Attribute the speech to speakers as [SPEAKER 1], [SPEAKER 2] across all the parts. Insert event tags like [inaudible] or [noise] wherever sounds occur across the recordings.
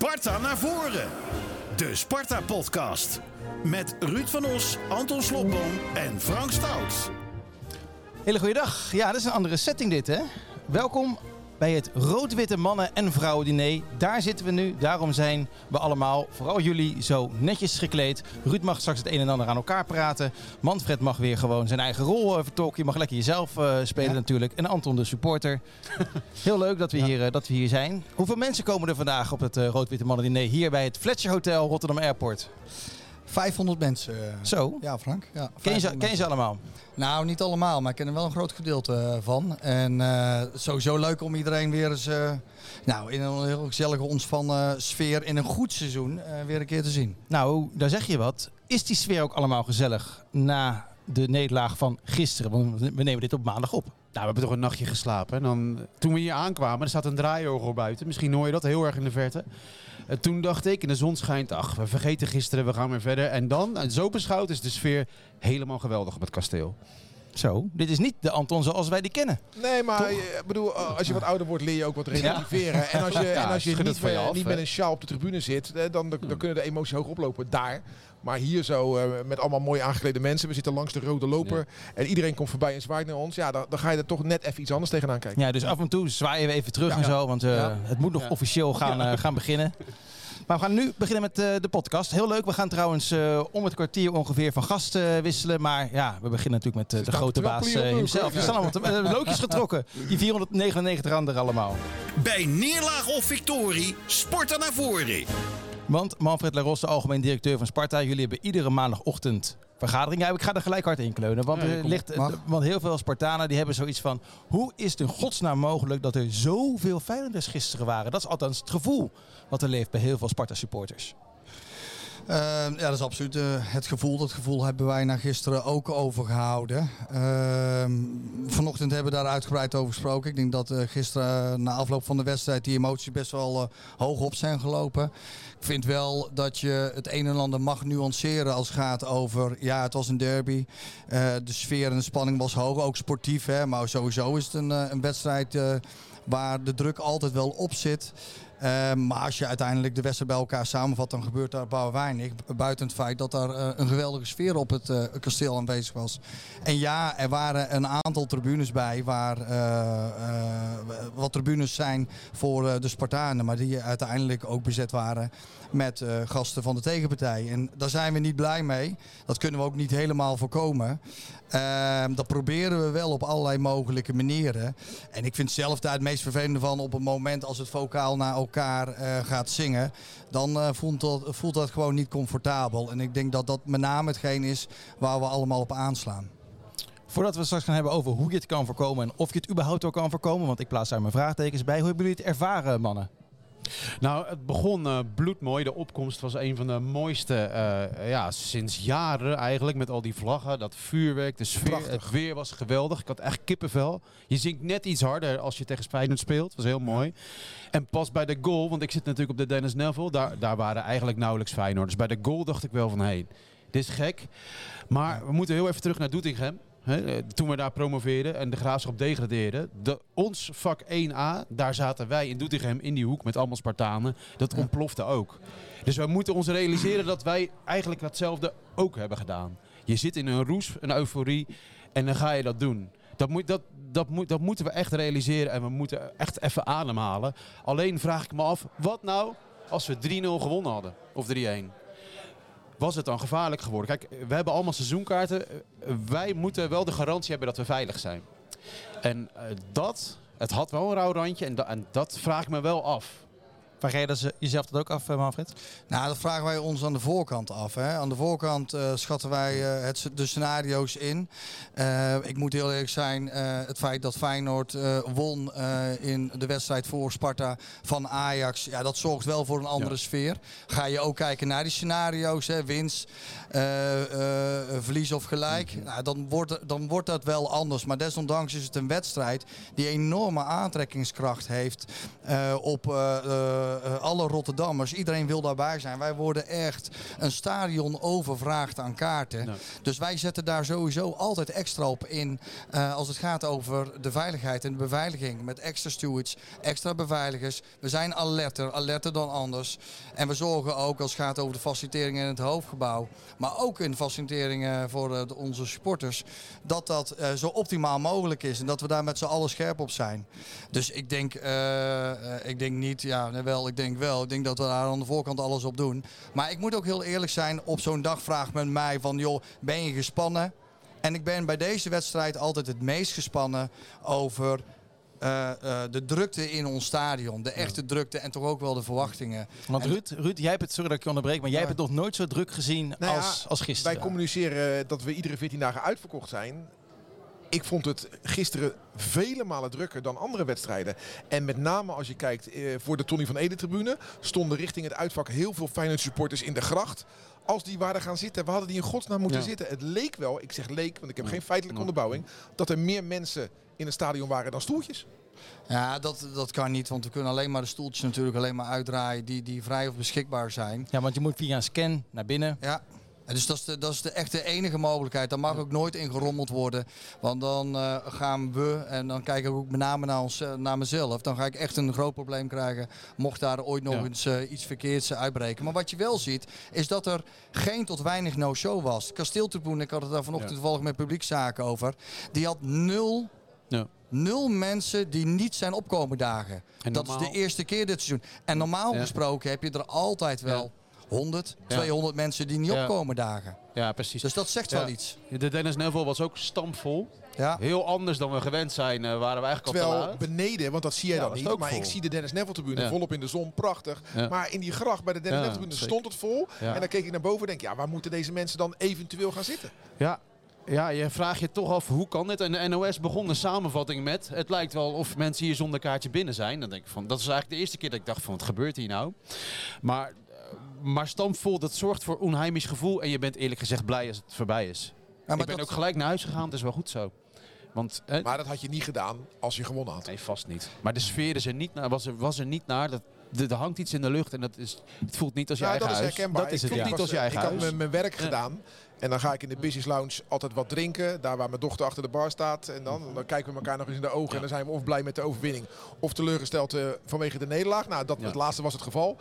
[SPEAKER 1] Sparta naar voren. De Sparta-podcast. Met Ruud van Os, Anton Slobboom en Frank Stout.
[SPEAKER 2] Hele goede dag. Ja, dat is een andere setting dit, hè? Welkom bij het rood-witte mannen- en vrouwen-diner. Daar zitten we nu. Daarom zijn we allemaal, vooral jullie, zo netjes gekleed. Ruud mag straks het een en ander aan elkaar praten. Manfred mag weer gewoon zijn eigen rol uh, vertolken. Je mag lekker jezelf uh, spelen ja. natuurlijk. En Anton de supporter. [laughs] Heel leuk dat we, ja. hier, uh, dat we hier zijn. Hoeveel mensen komen er vandaag op het rood-witte mannen-diner hier bij het Fletcher Hotel Rotterdam Airport?
[SPEAKER 3] 500 mensen.
[SPEAKER 2] Zo?
[SPEAKER 3] Ja, Frank. Ja,
[SPEAKER 2] ken, je ze, ken je ze allemaal?
[SPEAKER 3] Nou, niet allemaal, maar ik ken er wel een groot gedeelte van. En uh, sowieso leuk om iedereen weer eens uh, nou, in een heel gezellige ontspannen sfeer in een goed seizoen uh, weer een keer te zien.
[SPEAKER 2] Nou, daar zeg je wat. Is die sfeer ook allemaal gezellig na de nederlaag van gisteren? Want we nemen dit op maandag op.
[SPEAKER 4] Nou, we hebben toch een nachtje geslapen. En dan, toen we hier aankwamen, er staat een draaiorgel buiten. Misschien hoor je dat heel erg in de verte. En toen dacht ik, en de zon schijnt, ach, we vergeten gisteren, we gaan weer verder. En dan, en zo beschouwd, is de sfeer helemaal geweldig op het kasteel.
[SPEAKER 2] Zo, dit is niet de Anton zoals wij die kennen.
[SPEAKER 5] Nee, maar ik bedoel, als je wat ouder wordt, leer je ook wat relativeren. [laughs] Ja. En als je, ja, en als je niet,
[SPEAKER 4] van je af,
[SPEAKER 5] niet met een sjaal op de tribune zit, dan, dan, dan kunnen de emoties hoog oplopen daar. Maar hier zo, uh, met allemaal mooi aangeklede mensen. We zitten langs de rode loper. Ja. En iedereen komt voorbij en zwaait naar ons. Ja, dan, dan, ga je er toch net even iets anders tegenaan kijken.
[SPEAKER 2] Ja, dus af en toe zwaaien we even terug en zo. Want uh, het moet nog officieel gaan, uh, gaan beginnen. [laughs] Maar we gaan nu beginnen met uh, de podcast. Heel leuk. We gaan trouwens uh, om het kwartier ongeveer van gast uh, wisselen. Maar ja, we beginnen natuurlijk met de grote baas hemzelf. Er staan allemaal loodjes getrokken. Die 499 anderen allemaal.
[SPEAKER 1] Bij neerlaag of victorie, Sparta naar voren.
[SPEAKER 2] Want Manfred Larosse, algemeen directeur van Sparta. Jullie hebben iedere maandagochtend vergadering. Ja, ik ga er gelijk hard in kleunen. Want, er ligt, want heel veel Spartanen die hebben zoiets van... hoe is het in godsnaam mogelijk dat er zoveel Feyenoorders gisteren waren? Dat is althans het gevoel wat er leeft bij heel veel Sparta-supporters.
[SPEAKER 3] Uh, ja, dat is absoluut uh, het gevoel. Dat gevoel hebben wij na gisteren ook overgehouden. Uh, vanochtend hebben we daar uitgebreid over gesproken. Ik denk dat uh, gisteren na afloop van de wedstrijd die emoties best wel hoog op zijn gelopen. Ik vind wel dat je het een en ander mag nuanceren als het gaat over... Ja, het was een derby. de sfeer en de spanning was hoog. Ook sportief, hè. Maar sowieso is het een, een wedstrijd waar de druk altijd wel op zit. Uh, maar als je uiteindelijk de wedstrijd bij elkaar samenvat, dan gebeurt daar bouwen weinig. Buiten het feit dat er uh, een geweldige sfeer op het uh, kasteel aanwezig was. En ja, er waren een aantal tribunes bij waar wat tribunes zijn voor de Spartanen. Maar die uiteindelijk ook bezet waren met gasten van de tegenpartij. En daar zijn we niet blij mee. Dat kunnen we ook niet helemaal voorkomen. Ehm, dat proberen we wel op allerlei mogelijke manieren. En ik vind zelf daar het meest vervelende van op het moment als het vocaal naar elkaar uh, gaat zingen. Dan uh, voelt, dat, voelt dat gewoon niet comfortabel. En ik denk dat dat met name hetgeen is waar we allemaal op aanslaan.
[SPEAKER 2] Voordat we straks gaan hebben over hoe je het kan voorkomen en of je het überhaupt ook kan voorkomen. Want ik plaats daar mijn vraagtekens bij. Hoe hebben jullie het ervaren, mannen?
[SPEAKER 4] Nou, het begon uh, bloedmooi. De opkomst was een van de mooiste uh, ja, sinds jaren eigenlijk. Met al die vlaggen, dat vuurwerk, de sfeer. Prachtig. Het weer was geweldig. Ik had echt kippenvel. Je zingt net iets harder als je tegen Feyenoord speelt. Dat was heel mooi. En pas bij de goal, want ik zit natuurlijk op de Dennis Neville. Daar, daar waren eigenlijk nauwelijks Feyenoorders. Bij de goal dacht ik wel van, hé, hey, dit is gek. Maar we moeten heel even terug naar Doetinchem. He, toen we daar promoveerden en de graafschap degradeerde. De, ons vak 1A, daar zaten wij in Doetinchem in die hoek met allemaal Spartanen. Dat ontplofte ook. Dus we moeten ons realiseren dat wij eigenlijk datzelfde ook hebben gedaan. Je zit in een roes, een euforie en dan ga je dat doen. Dat, moet, dat, dat, moet, dat moeten we echt realiseren en we moeten echt even ademhalen. Alleen vraag ik me af, wat nou als we 3-0 gewonnen hadden? Of 3-1? Was het dan gevaarlijk geworden? Kijk, we hebben allemaal seizoenkaarten. Wij moeten wel de garantie hebben dat we veilig zijn. En uh, dat, het had wel een rauw randje en, en dat vraag ik me wel af.
[SPEAKER 2] Vraag jij dat jezelf dat ook af, Manfred?
[SPEAKER 3] Nou, dat vragen wij ons aan de voorkant af. Hè. Aan de voorkant uh, schatten wij uh, het, de scenario's in. Uh, ik moet heel eerlijk zijn, het feit dat Feyenoord won in de wedstrijd voor Sparta van Ajax, ja, dat zorgt wel voor een andere ja. sfeer. Ga je ook kijken naar die scenario's, hè, winst, verlies of gelijk, mm nou, dan, wordt, dan wordt dat wel anders. Maar desondanks is het een wedstrijd die enorme aantrekkingskracht heeft op alle Rotterdammers, iedereen wil daarbij zijn. Wij worden echt een stadion overvraagd aan kaarten.
[SPEAKER 4] Ja.
[SPEAKER 3] Dus wij zetten daar sowieso altijd extra op in eh, als het gaat over de veiligheid en de beveiliging. Met extra stewards, extra beveiligers. We zijn alerter, alerter dan anders. En we zorgen ook als het gaat over de faciliteringen in het hoofdgebouw, maar ook in faciliteringen voor eh, onze supporters, dat dat eh, zo optimaal mogelijk is en dat we daar met z'n allen scherp op zijn. Dus ik denk, eh, eh, ik denk niet, ja, nee, wel, ik denk wel. Ik denk dat we daar aan de voorkant alles op doen. Maar ik moet ook heel eerlijk zijn, op zo'n dag vraagt men mij van, joh, ben je gespannen? En ik ben bij deze wedstrijd altijd het meest gespannen over eh, eh, de drukte in ons stadion. De echte drukte en toch ook wel de verwachtingen.
[SPEAKER 2] Want
[SPEAKER 3] En-
[SPEAKER 2] Ruud, Ruud, jij hebt het, sorry dat ik je onderbreek, maar jij
[SPEAKER 3] Ja.
[SPEAKER 2] hebt het nog nooit zo druk gezien
[SPEAKER 5] Nou ja,
[SPEAKER 2] als, als gisteren.
[SPEAKER 5] Wij communiceren dat we iedere 14 dagen uitverkocht zijn. Ik vond het gisteren vele malen drukker dan andere wedstrijden. En met name als je kijkt eh, voor de Tony van Ede tribune... stonden richting het uitvak heel veel Feyenoord supporters in de gracht. Als die waren gaan zitten, we hadden die in godsnaam moeten
[SPEAKER 4] Ja.
[SPEAKER 5] zitten. Het leek wel, ik zeg leek, want ik heb
[SPEAKER 4] Ja.
[SPEAKER 5] geen feitelijke
[SPEAKER 4] Ja.
[SPEAKER 5] onderbouwing... dat er meer mensen in het stadion waren dan stoeltjes.
[SPEAKER 3] Ja, dat, dat kan niet, want we kunnen alleen maar de stoeltjes natuurlijk alleen maar uitdraaien die, die vrij of beschikbaar zijn.
[SPEAKER 2] Ja, want je moet via een scan naar binnen.
[SPEAKER 3] Ja. En dus dat is, de, dat is de echte enige mogelijkheid. Daar mag ook nooit in gerommeld worden. Want dan eh, gaan we, en dan kijk ik ook met name naar, ons, eh, naar mezelf, dan ga ik echt een groot probleem krijgen. Mocht daar ooit nog
[SPEAKER 4] Ja.
[SPEAKER 3] eens eh, iets verkeerds uitbreken. Maar wat je wel ziet, is dat er geen tot weinig no-show was. Kasteeltribune, ik had het daar vanochtend
[SPEAKER 4] Ja.
[SPEAKER 3] toevallig met publiekzaken over. Die had nul
[SPEAKER 4] Ja.
[SPEAKER 3] Nul mensen die niet zijn opkomen dagen.
[SPEAKER 4] En
[SPEAKER 3] dat is de eerste keer dit seizoen. En normaal gesproken heb je er altijd wel 100,
[SPEAKER 4] Ja.
[SPEAKER 3] 200 mensen die niet
[SPEAKER 4] Ja.
[SPEAKER 3] opkomen dagen.
[SPEAKER 4] Ja, precies.
[SPEAKER 3] Dus dat zegt
[SPEAKER 4] Ja.
[SPEAKER 3] wel iets.
[SPEAKER 4] De Dennis Neville was ook stampvol.
[SPEAKER 3] Ja.
[SPEAKER 4] Heel anders dan we gewend zijn, eh, waren we eigenlijk al te
[SPEAKER 5] Terwijl
[SPEAKER 4] laat.
[SPEAKER 5] beneden, want dat zie jij
[SPEAKER 4] Ja,
[SPEAKER 5] dan niet. Maar
[SPEAKER 4] vol.
[SPEAKER 5] ik zie de Dennis Neville tribune
[SPEAKER 4] Ja.
[SPEAKER 5] volop in de zon, prachtig.
[SPEAKER 4] Ja.
[SPEAKER 5] Maar in die gracht bij de Dennis
[SPEAKER 4] Ja,
[SPEAKER 5] Neville tribune
[SPEAKER 4] zeker.
[SPEAKER 5] stond het vol.
[SPEAKER 4] Ja.
[SPEAKER 5] En dan keek ik naar boven en denk, ja, waar moeten deze mensen dan eventueel gaan zitten?
[SPEAKER 4] Ja. Ja, je vraagt je toch af hoe kan dit? En de NOS begon een samenvatting met... Het lijkt wel of mensen hier zonder kaartje binnen zijn. Dan denk ik van, dat is eigenlijk de eerste keer dat ik dacht van, wat gebeurt hier nou? Maar, maar stampvol, dat zorgt voor onheimisch gevoel. En je bent eerlijk gezegd blij als het voorbij is.
[SPEAKER 3] Ja, maar
[SPEAKER 4] ik ben
[SPEAKER 3] dat-
[SPEAKER 4] ook gelijk naar huis gegaan, dat is wel goed zo. Want, eh,
[SPEAKER 5] Maar dat had je niet gedaan als je gewonnen had.
[SPEAKER 4] nee, vast niet. Maar de sfeer is er niet naar, was, er, was er niet naar. Dat, er, hangt iets in de lucht en dat is, het voelt niet als je
[SPEAKER 5] Ja,
[SPEAKER 4] eigen
[SPEAKER 5] dat is
[SPEAKER 4] huis.
[SPEAKER 5] herkenbaar.
[SPEAKER 2] Dat is
[SPEAKER 5] Ik
[SPEAKER 2] het, ja.
[SPEAKER 4] Niet als je eigen
[SPEAKER 5] Ik had
[SPEAKER 4] huis.
[SPEAKER 5] mijn- mijn werk gedaan. En dan ga ik in de business lounge altijd wat drinken. Daar waar mijn dochter achter de bar staat. En dan, dan kijken we elkaar nog eens in de ogen. En dan zijn we of blij met de overwinning. Of teleurgesteld eh, vanwege de nederlaag. Nou, dat,
[SPEAKER 4] Ja.
[SPEAKER 5] het laatste was het geval.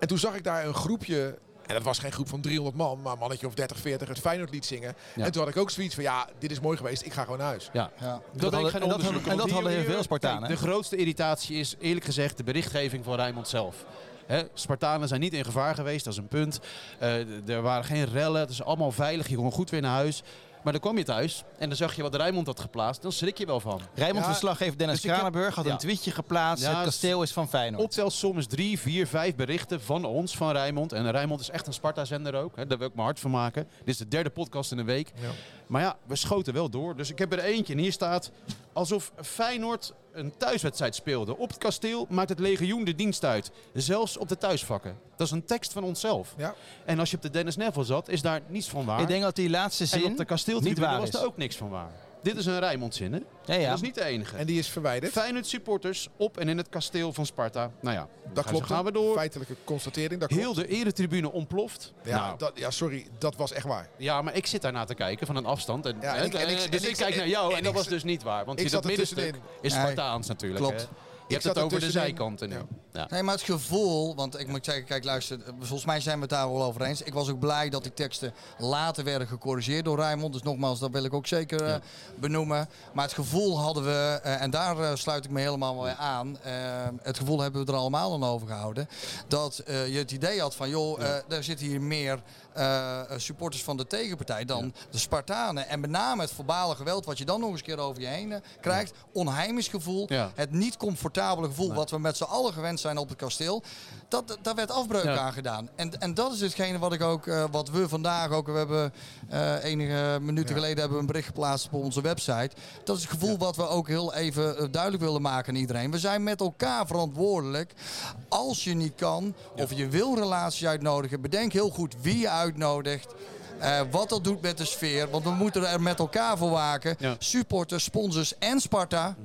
[SPEAKER 5] En toen zag ik daar een groepje... En dat was geen groep van 300 man, maar een mannetje of 30, 40 het Feyenoord lied zingen.
[SPEAKER 4] Ja.
[SPEAKER 5] En toen had ik ook zoiets van, ja, dit is mooi geweest, ik ga gewoon naar huis.
[SPEAKER 4] Ja.
[SPEAKER 3] Ja.
[SPEAKER 4] Dat,
[SPEAKER 2] hadden-
[SPEAKER 4] denk ik geen
[SPEAKER 2] en dat en dat hadden heel veel Spartanen,
[SPEAKER 4] Kijk, De grootste irritatie is eerlijk gezegd de berichtgeving van Rijnmond zelf. Hè, Spartanen zijn niet in gevaar geweest, dat is een punt. Eh, er waren geen rellen, het is allemaal veilig, je kon goed weer naar huis. Maar dan kwam je thuis en dan zag je wat Rijnmond had geplaatst, dan schrik je wel van.
[SPEAKER 2] Rijnmond
[SPEAKER 5] Ja,
[SPEAKER 2] verslaggever Dennis
[SPEAKER 4] dus
[SPEAKER 2] Kranenburg had
[SPEAKER 4] ja.
[SPEAKER 2] een tweetje geplaatst.
[SPEAKER 4] Ja,
[SPEAKER 2] het kasteel is van Feyenoord.
[SPEAKER 4] Optelsom is drie, vier, vijf berichten van ons, van Rijnmond. En Rijnmond is echt een Sparta-zender ook, hè, daar wil ik mijn hart van maken. Dit is de derde podcast in een week.
[SPEAKER 5] Ja.
[SPEAKER 4] Maar ja, we schoten wel door. Dus ik heb er eentje en hier staat... alsof Feyenoord een thuiswedstrijd speelde. Op het kasteel maakt het legioen de dienst uit. Zelfs op de thuisvakken. Dat is een tekst van onszelf.
[SPEAKER 5] Ja.
[SPEAKER 4] En als je op de Dennis Neville zat, is daar niets van waar.
[SPEAKER 2] Ik denk dat die laatste
[SPEAKER 4] en
[SPEAKER 2] zin
[SPEAKER 4] op de
[SPEAKER 2] niet
[SPEAKER 4] kasteeltribune
[SPEAKER 2] waar
[SPEAKER 4] was
[SPEAKER 2] is.
[SPEAKER 4] er ook niks van waar. Dit is een Rijnmond-zin, hè?
[SPEAKER 2] Ja, ja.
[SPEAKER 4] Dat is niet de enige.
[SPEAKER 5] En die is verwijderd.
[SPEAKER 4] Feyenoord supporters op en in het kasteel van Sparta. Nou ja,
[SPEAKER 5] Dat klopt.
[SPEAKER 4] gaan we door.
[SPEAKER 5] Feitelijke constatering, dat klopt.
[SPEAKER 4] Heel de eretribune ontploft.
[SPEAKER 5] Ja,
[SPEAKER 4] Nou,
[SPEAKER 5] dat, ja, sorry, dat was echt waar.
[SPEAKER 4] ja, maar ik zit daarna te kijken van een afstand. En,
[SPEAKER 5] Ja,
[SPEAKER 4] hè,
[SPEAKER 5] en ik- en ik-
[SPEAKER 4] dus
[SPEAKER 5] en
[SPEAKER 4] ik,
[SPEAKER 5] ik-
[SPEAKER 4] kijk naar jou en,
[SPEAKER 5] en
[SPEAKER 4] dat was dus niet waar. Want
[SPEAKER 5] ik
[SPEAKER 4] dat middenstuk
[SPEAKER 5] tussenin.
[SPEAKER 4] is Spartaans natuurlijk.
[SPEAKER 3] klopt.
[SPEAKER 4] hè. Je
[SPEAKER 5] Ik
[SPEAKER 4] hebt
[SPEAKER 5] zat
[SPEAKER 4] het
[SPEAKER 5] er
[SPEAKER 4] over de zijkanten nu.
[SPEAKER 5] Ja.
[SPEAKER 3] Nee, maar het gevoel, want ik moet zeggen, kijk luister, volgens mij zijn we het daar wel over eens. Ik was ook blij dat die teksten later werden gecorrigeerd door Rijmond. Dus nogmaals, dat wil ik ook zeker eh, benoemen. Maar het gevoel hadden we, eh, en daar eh, sluit ik me helemaal bij aan. eh, het gevoel hebben we er allemaal aan overgehouden. Dat eh, je het idee had van, joh, eh, er zitten hier meer eh, supporters van de tegenpartij dan de Spartanen. En met name het verbale geweld wat je dan nog eens een keer over je heen eh, krijgt. Onheimisch gevoel. Het niet comfortabele gevoel wat we met z'n allen gewend zijn op het kasteel. Dat, daar werd afbreuk
[SPEAKER 4] Ja.
[SPEAKER 3] aan gedaan. En, en dat is hetgene wat ik ook, eh, wat we vandaag ook, we hebben eh, enige minuten geleden hebben we een bericht geplaatst op onze website. Dat is het gevoel wat we ook heel even eh, duidelijk willen maken aan iedereen. We zijn met elkaar verantwoordelijk. Als je niet kan of je wil relaties uitnodigen, bedenk heel goed wie je uitnodigt. Wat dat doet met de sfeer. Want we moeten er met elkaar voor waken.
[SPEAKER 4] Ja.
[SPEAKER 3] Supporters, sponsors en Sparta.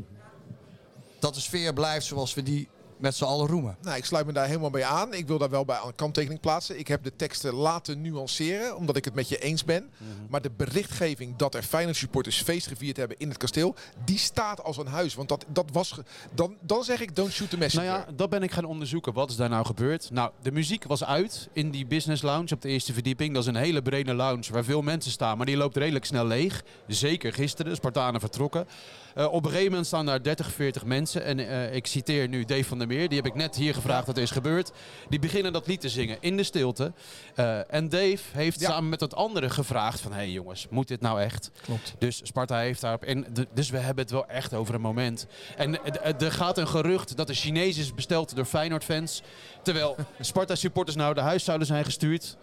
[SPEAKER 3] Dat de sfeer blijft zoals we die met z'n allen roemen.
[SPEAKER 5] Nou, ik sluit me daar helemaal bij aan. Ik wil daar wel bij een kanttekening plaatsen. Ik heb de teksten laten nuanceren, omdat ik het met je eens ben. Maar de berichtgeving dat er Feyenoord supporters feest gevierd hebben in het kasteel, die staat als een huis. Want dat, dat was... Dan, dan zeg ik, don't shoot the messenger.
[SPEAKER 4] Nou ja, dat ben ik gaan onderzoeken. Wat is daar nou gebeurd? Nou, de muziek was uit in die business lounge op de eerste verdieping. Dat is een hele brede lounge waar veel mensen staan, maar die loopt redelijk snel leeg. Zeker gisteren, de Spartanen vertrokken. Eh, op een gegeven moment staan daar 30, 40 mensen. En eh, ik citeer nu Dave van der Meer. Die heb ik net hier gevraagd wat er is gebeurd. Die beginnen dat lied te zingen in de stilte. Eh, en Dave heeft
[SPEAKER 5] Ja.
[SPEAKER 4] samen met dat andere gevraagd van... Hé hey jongens, moet dit nou echt?
[SPEAKER 3] Klopt.
[SPEAKER 4] Dus Sparta heeft daarop... En d- dus we hebben het wel echt over een moment. En er gaat een gerucht dat de Chinees is besteld door Feyenoord-fans. Terwijl [laughs] Sparta-supporters nou naar huis zouden zijn gestuurd.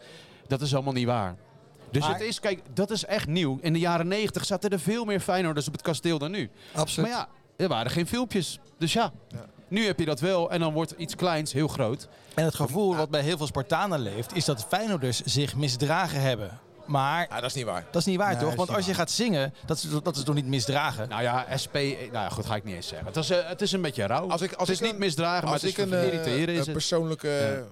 [SPEAKER 4] Dat is allemaal niet waar. Dus
[SPEAKER 3] Maar-
[SPEAKER 4] het is, kijk, dat is echt nieuw. In de jaren 90 zaten er veel meer Feyenoorders op het kasteel dan nu.
[SPEAKER 3] Absoluut.
[SPEAKER 4] Maar ja, er waren geen filmpjes. Dus ja,
[SPEAKER 5] Ja.
[SPEAKER 4] nu heb je dat wel. En dan wordt iets kleins heel groot.
[SPEAKER 2] En het gevoel wat bij heel veel Spartanen leeft, is dat Feyenoorders zich misdragen hebben. Maar
[SPEAKER 5] Ja, dat is niet waar.
[SPEAKER 2] dat is niet waar,
[SPEAKER 3] Nee,
[SPEAKER 2] toch? Want als je
[SPEAKER 3] waar.
[SPEAKER 2] gaat zingen, dat is, dat is toch niet misdragen?
[SPEAKER 4] Nou ja, SP... eh, Nou ja, goed, ga ik niet eens zeggen. Het is, eh, het is een beetje rauw.
[SPEAKER 5] Als ik, als
[SPEAKER 4] het is
[SPEAKER 5] ik
[SPEAKER 4] niet misdragen, maar het is
[SPEAKER 5] ik een, eh,
[SPEAKER 4] irriteren. Is
[SPEAKER 5] een
[SPEAKER 4] het.
[SPEAKER 5] persoonlijke
[SPEAKER 4] Ja.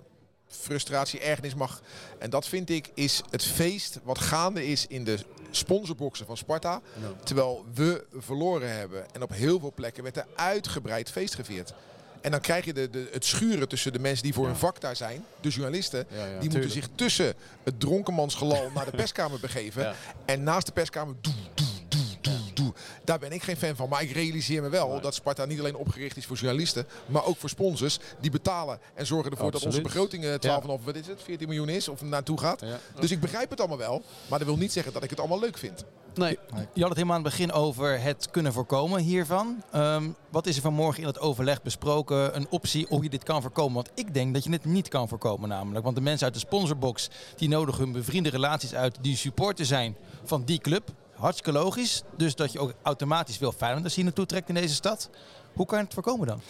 [SPEAKER 5] Frustratie, ergernis mag. En dat vind ik is het feest wat gaande is in de sponsorboxen van Sparta. Terwijl we verloren hebben. En op heel veel plekken werd er uitgebreid feest gevierd. En dan krijg je de, de, het schuren tussen de mensen die voor hun vak daar zijn, de journalisten.
[SPEAKER 4] Ja, ja,
[SPEAKER 5] die
[SPEAKER 4] tuurlijk.
[SPEAKER 5] moeten zich tussen het dronkenmansgelal naar de [laughs] perskamer begeven.
[SPEAKER 4] Ja.
[SPEAKER 5] En naast de perskamer doe, Daar ben ik geen fan van. Maar ik realiseer me wel dat Sparta niet alleen opgericht is voor journalisten, maar ook voor sponsors die betalen en zorgen ervoor dat onze begroting eh, 12,5 wat is het, 14 miljoen is of naartoe gaat.
[SPEAKER 4] Ja.
[SPEAKER 5] Dus ik begrijp het allemaal wel, maar dat wil niet zeggen dat ik het allemaal leuk vind.
[SPEAKER 4] Nee.
[SPEAKER 2] Je had het helemaal aan het begin over het kunnen voorkomen hiervan. Ehm, wat is er vanmorgen in het overleg besproken? Een optie hoe je dit kan voorkomen? Want ik denk dat je het niet kan voorkomen namelijk. Want de mensen uit de sponsorbox die nodigen hun bevriende relaties uit die supporter zijn van die club. Hartstikke logisch. Dus dat je ook automatisch veel Feyenoorders hier naartoe trekt in deze stad. Hoe kan je het voorkomen dan?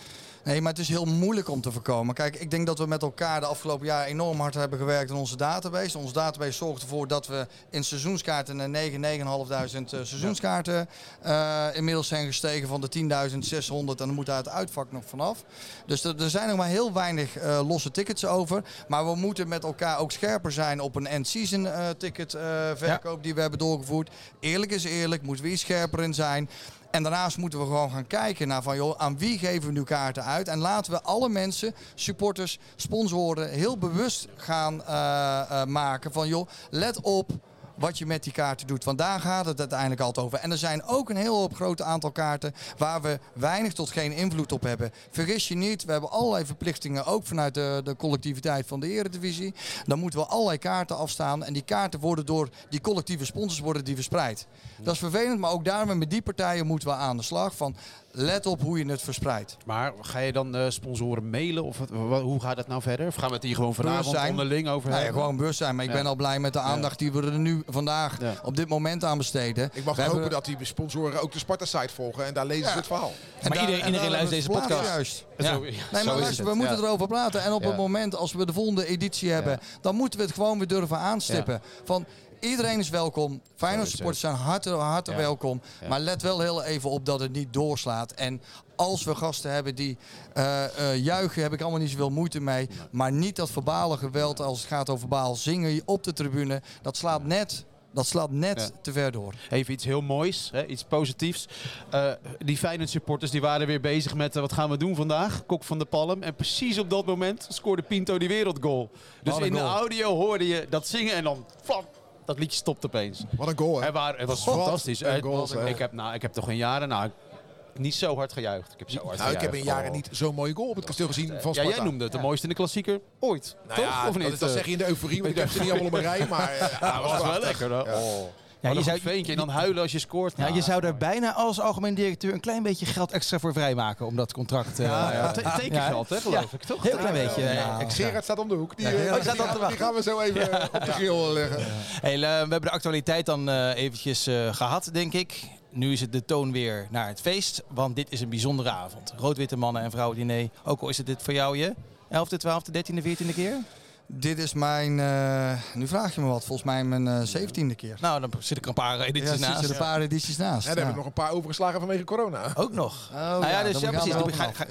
[SPEAKER 3] Nee, maar het is heel moeilijk om te voorkomen. Kijk, ik denk dat we met elkaar de afgelopen jaar enorm hard hebben gewerkt aan onze database. Onze database zorgt ervoor dat we in seizoenskaarten naar 9, 9.500 eh, seizoenskaarten eh, inmiddels zijn gestegen van de 10.600 en dan moet daar het uitvak nog vanaf. Dus er, er zijn nog maar heel weinig eh, losse tickets over. Maar we moeten met elkaar ook scherper zijn op een end-season eh, ticket verkoop die we hebben doorgevoerd. Eerlijk is eerlijk, moeten we iets scherper in zijn. En daarnaast moeten we gewoon gaan kijken naar van joh, aan wie geven we nu kaarten uit. En laten we alle mensen, supporters, sponsoren, heel bewust gaan eh, eh, maken van joh, let op wat je met die kaarten doet. Want daar gaat het uiteindelijk altijd over. En er zijn ook een heel grote aantal kaarten waar we weinig tot geen invloed op hebben. Vergis je niet, we hebben allerlei verplichtingen, ook vanuit de, de collectiviteit van de Eredivisie. Dan moeten we allerlei kaarten afstaan. En die kaarten worden door die collectieve sponsors worden die verspreid. Dat is vervelend, maar ook daarmee met die partijen moeten we aan de slag. Van let op hoe je het verspreidt.
[SPEAKER 4] Maar ga je dan eh, sponsoren mailen? Of hoe gaat het nou verder? Of gaan we het hier gewoon vanavond
[SPEAKER 3] Bewustzijn.
[SPEAKER 4] onderling over hebben?
[SPEAKER 3] gewoon bewust zijn. Maar ik
[SPEAKER 4] Ja.
[SPEAKER 3] ben al blij met de aandacht die we er nu vandaag
[SPEAKER 4] Ja.
[SPEAKER 3] op dit moment aan besteden.
[SPEAKER 5] Ik mag
[SPEAKER 3] We
[SPEAKER 5] hopen
[SPEAKER 3] hebben-
[SPEAKER 5] dat die sponsoren ook de Sparta-site volgen en daar lezen ze het verhaal.
[SPEAKER 3] en
[SPEAKER 2] Maar
[SPEAKER 3] daar-
[SPEAKER 2] iedereen-
[SPEAKER 3] en
[SPEAKER 2] iedereen
[SPEAKER 3] daar
[SPEAKER 2] luistert deze podcast.
[SPEAKER 3] Juist.
[SPEAKER 4] Ja,
[SPEAKER 2] Ja.
[SPEAKER 4] zo-
[SPEAKER 3] Nee, maar luister, we moeten
[SPEAKER 4] ja.
[SPEAKER 3] erover praten. En op
[SPEAKER 4] Ja.
[SPEAKER 3] het moment als we de volgende editie hebben, dan moeten we het gewoon weer durven aanstippen. Van iedereen is welkom. Feyenoord supporters zijn harte, harte welkom. Maar let wel heel even op dat het niet doorslaat. En als we gasten hebben die eh, eh, juichen, heb ik allemaal niet zoveel moeite mee. Maar niet dat verbale geweld als het gaat over verbaal zingen op de tribune. Dat slaat net, dat slaat net
[SPEAKER 4] Ja.
[SPEAKER 3] te ver door.
[SPEAKER 4] Even iets heel moois, hè, iets positiefs. Eh, die Feyenoord supporters die waren weer bezig met wat gaan we doen vandaag? Kok van de Palm. En precies op dat moment scoorde Pinto die wereldgoal. Dus in de audio hoorde je dat zingen en dan flap, dat liedje stopt opeens.
[SPEAKER 5] Wat een goal, hè?
[SPEAKER 4] Er waren, het was fantastisch.
[SPEAKER 5] een
[SPEAKER 4] Eh,
[SPEAKER 5] goal,
[SPEAKER 4] ik, heb, nou, ik heb toch in jaren nou, niet zo hard gejuicht. Ik heb zo hard
[SPEAKER 5] Nou, ik heb
[SPEAKER 4] gejuicht.
[SPEAKER 5] in jaren
[SPEAKER 4] Oh.
[SPEAKER 5] niet zo'n mooie goal op het kasteel gezien van
[SPEAKER 4] Ja,
[SPEAKER 5] Sparta.
[SPEAKER 4] jij noemde het de mooiste in de klassieker ooit.
[SPEAKER 5] Nou
[SPEAKER 4] toch?
[SPEAKER 5] ja,
[SPEAKER 4] of niet?
[SPEAKER 5] Dat, dat
[SPEAKER 4] Eh,
[SPEAKER 5] zeg je in de euforie, want ik heb ze niet allemaal op een rij, maar... [laughs] eh,
[SPEAKER 4] Ja, dat was wel lekker. Hoor. Oh.
[SPEAKER 2] Ja,
[SPEAKER 4] Ja,
[SPEAKER 2] je zou,
[SPEAKER 4] een veentje en dan huilen als je scoort.
[SPEAKER 2] ja,
[SPEAKER 4] Nou,
[SPEAKER 2] je zou er
[SPEAKER 4] mooi.
[SPEAKER 2] bijna als algemeen directeur een klein beetje geld extra voor vrijmaken om dat contract. eh,
[SPEAKER 4] Ja, ja.
[SPEAKER 2] ja.
[SPEAKER 4] te- Tekengeld, hè, geloof ik, toch?
[SPEAKER 2] Heel klein beetje. eh,
[SPEAKER 3] Ja.
[SPEAKER 5] Gerard staat om de hoek. Die,
[SPEAKER 3] Ja,
[SPEAKER 5] eh, die gaan-
[SPEAKER 2] wachten.
[SPEAKER 5] die gaan we zo even eh, op de grill leggen.
[SPEAKER 2] Hey, eh, we hebben de actualiteit dan eh, eventjes eh, gehad, denk ik. Nu is het de toon weer naar het feest, want dit is een bijzondere avond. Rood-witte mannen en vrouwen diner. Ook al is het dit voor jou je 11e, 12e, 13e, 14e keer?
[SPEAKER 3] Dit is mijn, eh, nu vraag je me wat, volgens mij mijn eh, zeventiende keer.
[SPEAKER 2] Nou, dan zit ik er een paar
[SPEAKER 3] Ja,
[SPEAKER 2] edities
[SPEAKER 3] er
[SPEAKER 2] naast.
[SPEAKER 3] zitten een paar edities naast.
[SPEAKER 5] En daar heb ik nog een paar overgeslagen vanwege corona.
[SPEAKER 2] Ook nog.
[SPEAKER 3] Oh,
[SPEAKER 2] nou ja, dus
[SPEAKER 3] dan
[SPEAKER 2] ja, precies. Dan ga- ga-.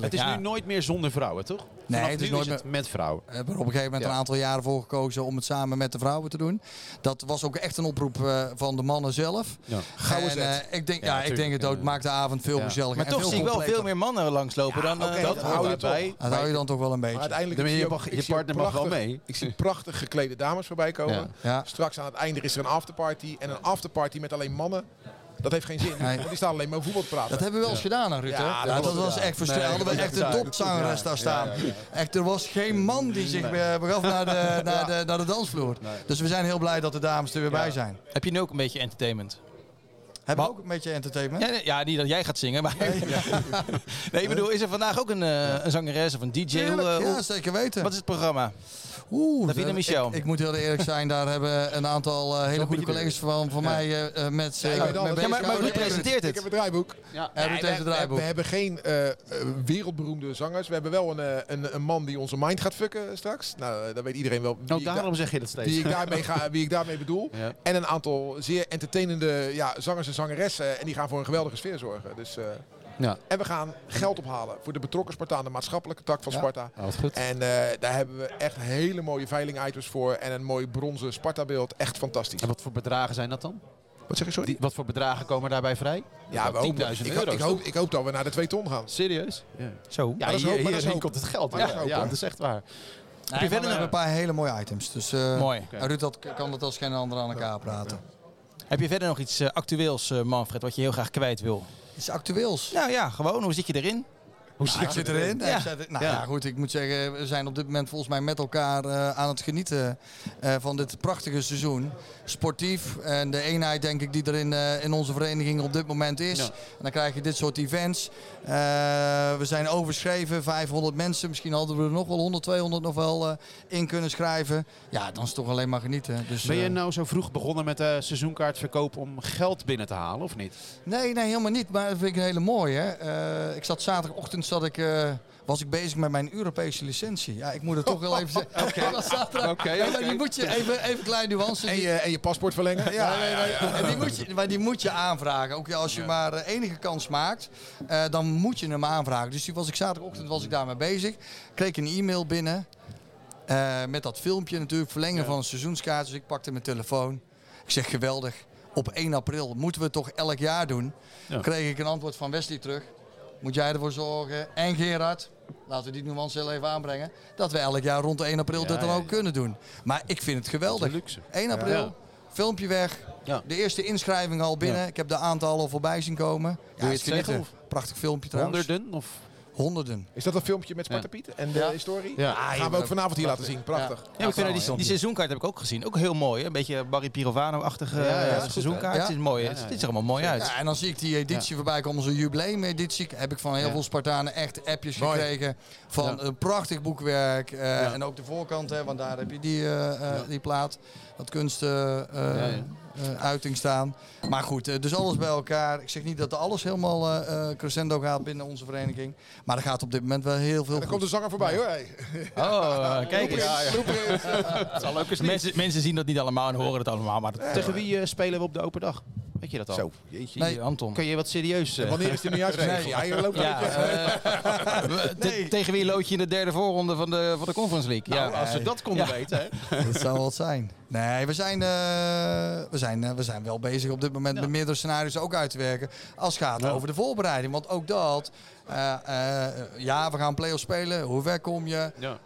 [SPEAKER 4] Het is
[SPEAKER 2] Ja.
[SPEAKER 4] nu nooit meer zonder vrouwen, toch?
[SPEAKER 3] Nee, het is nooit
[SPEAKER 4] het met vrouwen.
[SPEAKER 3] We hebben er op een gegeven moment
[SPEAKER 4] Ja.
[SPEAKER 3] een aantal jaren voor gekozen om het samen met de vrouwen te doen. Dat was ook echt een oproep eh, van de mannen zelf.
[SPEAKER 4] Ja.
[SPEAKER 3] En, eh, ik denk,
[SPEAKER 4] Ja,
[SPEAKER 3] ja, ik denk het ook.
[SPEAKER 4] Ja.
[SPEAKER 3] maakt de avond veel
[SPEAKER 4] Ja.
[SPEAKER 3] gezelliger.
[SPEAKER 2] Maar
[SPEAKER 3] en
[SPEAKER 2] toch
[SPEAKER 3] veel
[SPEAKER 2] zie ik wel veel meer mannen langslopen dan... eh,
[SPEAKER 5] dat hou je toch.
[SPEAKER 3] Dat hou je dan toch wel een
[SPEAKER 5] Maar
[SPEAKER 3] beetje.
[SPEAKER 5] uiteindelijk
[SPEAKER 4] Dan ben
[SPEAKER 5] ik
[SPEAKER 4] je mag- partner mag wel mee.
[SPEAKER 5] Ik zie prachtig geklede dames voorbij komen.
[SPEAKER 4] Ja.
[SPEAKER 3] Ja.
[SPEAKER 5] Straks aan het einde is er een afterparty. En een afterparty met alleen mannen. Dat heeft geen zin.
[SPEAKER 3] Nee.
[SPEAKER 5] Want die staan alleen maar voetbal te praten.
[SPEAKER 3] Dat hebben we wel eens gedaan, hè, Ruud. hè?
[SPEAKER 5] Ja,
[SPEAKER 3] Ja,
[SPEAKER 5] dat
[SPEAKER 3] dat
[SPEAKER 5] was-
[SPEAKER 3] was echt verstrekt.
[SPEAKER 4] Nee,
[SPEAKER 3] Hadden we echt
[SPEAKER 4] was
[SPEAKER 3] de
[SPEAKER 4] echt
[SPEAKER 3] topzangeres daar staan. Echt, er was geen man die zich begaf naar de, naar, de, naar de dansvloer. Dus we zijn heel blij dat de dames er weer bij zijn.
[SPEAKER 2] Heb je nu ook een beetje entertainment?
[SPEAKER 3] Hebben we ook een beetje entertainment?
[SPEAKER 2] Ja, nee, ja, niet dat jij gaat zingen, maar... Nee, [laughs] ik bedoel, is er vandaag ook een, eh, een zangeres of een DJ?
[SPEAKER 3] Tuurlijk,
[SPEAKER 2] eh, hoe-
[SPEAKER 3] ja, zeker weten.
[SPEAKER 2] wat is het programma?
[SPEAKER 3] Oeh,
[SPEAKER 2] Davina
[SPEAKER 3] dat-
[SPEAKER 2] Michel.
[SPEAKER 3] Ik, ik moet heel eerlijk zijn, daar hebben een aantal eh, hele goede collega's van, van mij eh, eh, met,
[SPEAKER 5] Ja,
[SPEAKER 3] eh, mee
[SPEAKER 2] Ja, maar, maar presenteert
[SPEAKER 5] Ik heb
[SPEAKER 2] het?
[SPEAKER 5] het draaiboek.
[SPEAKER 4] Ja.
[SPEAKER 5] Nee, we,
[SPEAKER 3] het
[SPEAKER 5] we,
[SPEAKER 3] draaiboek.
[SPEAKER 5] we hebben geen eh, eh, wereldberoemde zangers. We hebben wel een, eh, een, een man die onze mind gaat fucken straks. Nou, eh, dat weet iedereen wel. Wie,
[SPEAKER 4] Nou, daarom zeg je dat steeds.
[SPEAKER 5] wie, ik, daarmee ga, wie ik daarmee bedoel.
[SPEAKER 4] Ja.
[SPEAKER 5] En een aantal zeer entertainende ja, zangers en zangeressen. En die gaan voor een geweldige sfeer zorgen. Dus, eh,
[SPEAKER 4] Ja.
[SPEAKER 5] en we gaan geld ophalen voor de betrokken Spartaan, de maatschappelijke tak van
[SPEAKER 3] Ja.
[SPEAKER 5] Sparta.
[SPEAKER 4] Goed.
[SPEAKER 5] En eh, daar hebben we echt hele mooie veiling-items voor. En een mooi bronzen Sparta-beeld. Echt fantastisch.
[SPEAKER 4] En wat voor bedragen zijn dat dan?
[SPEAKER 5] Wat zeg je, sorry?
[SPEAKER 4] Die, wat voor bedragen komen daarbij vrij?
[SPEAKER 5] ja, we hopen,
[SPEAKER 4] 10.000
[SPEAKER 5] ik, ik, hoop, ik hoop dat we naar de 2 ton gaan.
[SPEAKER 4] Serieus? Ja,
[SPEAKER 2] Zo.
[SPEAKER 4] ja
[SPEAKER 5] dat is
[SPEAKER 4] hier,
[SPEAKER 5] hoop, is
[SPEAKER 4] komt het geld. Ja,
[SPEAKER 5] dat is hoop,
[SPEAKER 4] ja, dat is echt waar.
[SPEAKER 3] Heb verder nog een paar hele mooie items. Dus eh,
[SPEAKER 2] Mooi.
[SPEAKER 3] Ruud dat, kan dat als geen ander aan elkaar praten.
[SPEAKER 2] Heb je verder nog iets eh, actueels, eh, Manfred, wat je heel graag kwijt wil?
[SPEAKER 3] Iets actueels.
[SPEAKER 2] Nou ja, gewoon. Hoe zit je erin?
[SPEAKER 3] Hoe ik zit erin?
[SPEAKER 2] Ja.
[SPEAKER 3] Nou
[SPEAKER 4] Ja.
[SPEAKER 3] goed. Ik moet zeggen, we zijn op dit moment volgens mij met elkaar eh, aan het genieten eh, van dit prachtige seizoen. Sportief en de eenheid denk ik die er in, eh, in onze vereniging op dit moment is.
[SPEAKER 4] Ja.
[SPEAKER 3] En dan krijg je dit soort events. We zijn overschreven, 500 mensen. Misschien hadden we er nog wel 100, 200 nog wel in kunnen schrijven. Ja, dan is het toch alleen maar genieten. Dus,
[SPEAKER 4] Ben je nou zo vroeg begonnen met de seizoenkaartverkoop om geld binnen te halen, of niet?
[SPEAKER 3] Nee, nee, helemaal niet. Maar dat vind ik een hele mooie. Ik zat zaterdagochtend zat ik, eh, was ik bezig met mijn Europese licentie. Ja, ik moet het toch wel even zeggen. [laughs] [laughs] Oké.
[SPEAKER 4] Oké,
[SPEAKER 3] Ja, die moet je even, even kleine nuance.
[SPEAKER 5] En je, en je paspoort verlengen. Ja,
[SPEAKER 3] nee, nee, nee. En die moet je, maar die moet je aanvragen. Ook als je maar eh, enige kans maakt, eh, dan moet je hem aanvragen. Dus die was ik zaterdagochtend was ik daarmee bezig. Kreeg een e-mail binnen. met dat filmpje natuurlijk, verlengen van een seizoenskaart. Dus ik pakte mijn telefoon. Ik zeg geweldig. Op 1 april moeten we het toch elk jaar doen.
[SPEAKER 4] Ja.
[SPEAKER 3] Kreeg ik een antwoord van Wesley terug. Moet jij ervoor zorgen, en Gerard, laten we die nuance heel even aanbrengen, dat we elk jaar rond 1 april
[SPEAKER 4] Ja,
[SPEAKER 3] dat dan
[SPEAKER 4] ja,
[SPEAKER 3] ook kunnen doen. Maar ik vind het geweldig.
[SPEAKER 4] luxe.
[SPEAKER 3] 1 april,
[SPEAKER 4] Ja.
[SPEAKER 3] filmpje weg.
[SPEAKER 4] Ja.
[SPEAKER 3] De eerste inschrijving al binnen.
[SPEAKER 4] Ja.
[SPEAKER 3] Ik heb de aantallen al voorbij zien komen.
[SPEAKER 4] je het
[SPEAKER 3] is genieten.
[SPEAKER 4] zeggen,
[SPEAKER 3] Prachtig filmpje trouwens.
[SPEAKER 4] Honderden? Of?
[SPEAKER 3] Honderden.
[SPEAKER 5] Is dat een filmpje met Sparta
[SPEAKER 4] Ja.
[SPEAKER 5] Piet en de
[SPEAKER 3] Ja.
[SPEAKER 5] historie?
[SPEAKER 4] Ja.
[SPEAKER 5] Ah, gaan we ook vanavond hier laten zien. Prachtig.
[SPEAKER 2] Ja, ik vind die, die seizoenkaart heb ik ook gezien. Ook heel mooi. hè. Een beetje Barry Pirovano-achtige
[SPEAKER 4] Ja, ja,
[SPEAKER 2] eh, seizoenkaart. Het is mooi.
[SPEAKER 3] Ja,
[SPEAKER 2] Het
[SPEAKER 3] ja,
[SPEAKER 2] ziet er allemaal mooi uit.
[SPEAKER 3] Ja, en dan zie ik die editie voorbij komen, zo'n jubileumeditie. Heb ik van heel
[SPEAKER 4] Ja.
[SPEAKER 3] veel Spartanen echt appjes
[SPEAKER 5] Mooi.
[SPEAKER 3] gekregen. Van
[SPEAKER 4] Ja.
[SPEAKER 3] een prachtig boekwerk. eh,
[SPEAKER 4] Ja.
[SPEAKER 3] En ook de voorkant, hè, want daar heb je die, eh, eh, die plaat. Dat kunstuiting
[SPEAKER 4] ja.
[SPEAKER 3] uiting staan. Maar goed, eh, dus alles bij elkaar. Ik zeg niet dat alles helemaal eh, eh, crescendo gaat binnen onze vereniging. Maar er gaat op dit moment wel heel veel
[SPEAKER 5] dan komt de zanger voorbij hoor. Hey.
[SPEAKER 2] Oh, eh, [laughs] kijk eens.
[SPEAKER 5] Ja, ja.
[SPEAKER 2] Het [laughs] zal ook eens mensen, mensen zien dat niet allemaal en horen het allemaal. Maar dat,
[SPEAKER 4] Tegen wie eh, spelen we op de open dag? Weet je dat al?
[SPEAKER 5] Zo.
[SPEAKER 2] jeetje,
[SPEAKER 3] Nee.
[SPEAKER 2] Anton.
[SPEAKER 4] Kun je wat serieus... eh,
[SPEAKER 5] Wanneer is die nu [laughs] uitgegeven?
[SPEAKER 3] Nee.
[SPEAKER 5] Ja, je loopt
[SPEAKER 2] Ja, eh, tegen wie lood je in de derde voorronde van de, van de Conference League?
[SPEAKER 4] Nou,
[SPEAKER 2] ja.
[SPEAKER 4] als we dat konden
[SPEAKER 2] Ja.
[SPEAKER 4] weten, hè? [laughs]
[SPEAKER 3] Dat zou wat zijn. Nee, we zijn, eh, we zijn, we zijn wel bezig op dit moment
[SPEAKER 4] Ja.
[SPEAKER 3] met meerdere scenario's ook uit te werken. Als het gaat
[SPEAKER 4] Ja.
[SPEAKER 3] over de voorbereiding. Want ook dat, eh, eh, ja, we gaan play-offs spelen. Hoe ver kom je?
[SPEAKER 4] Ja.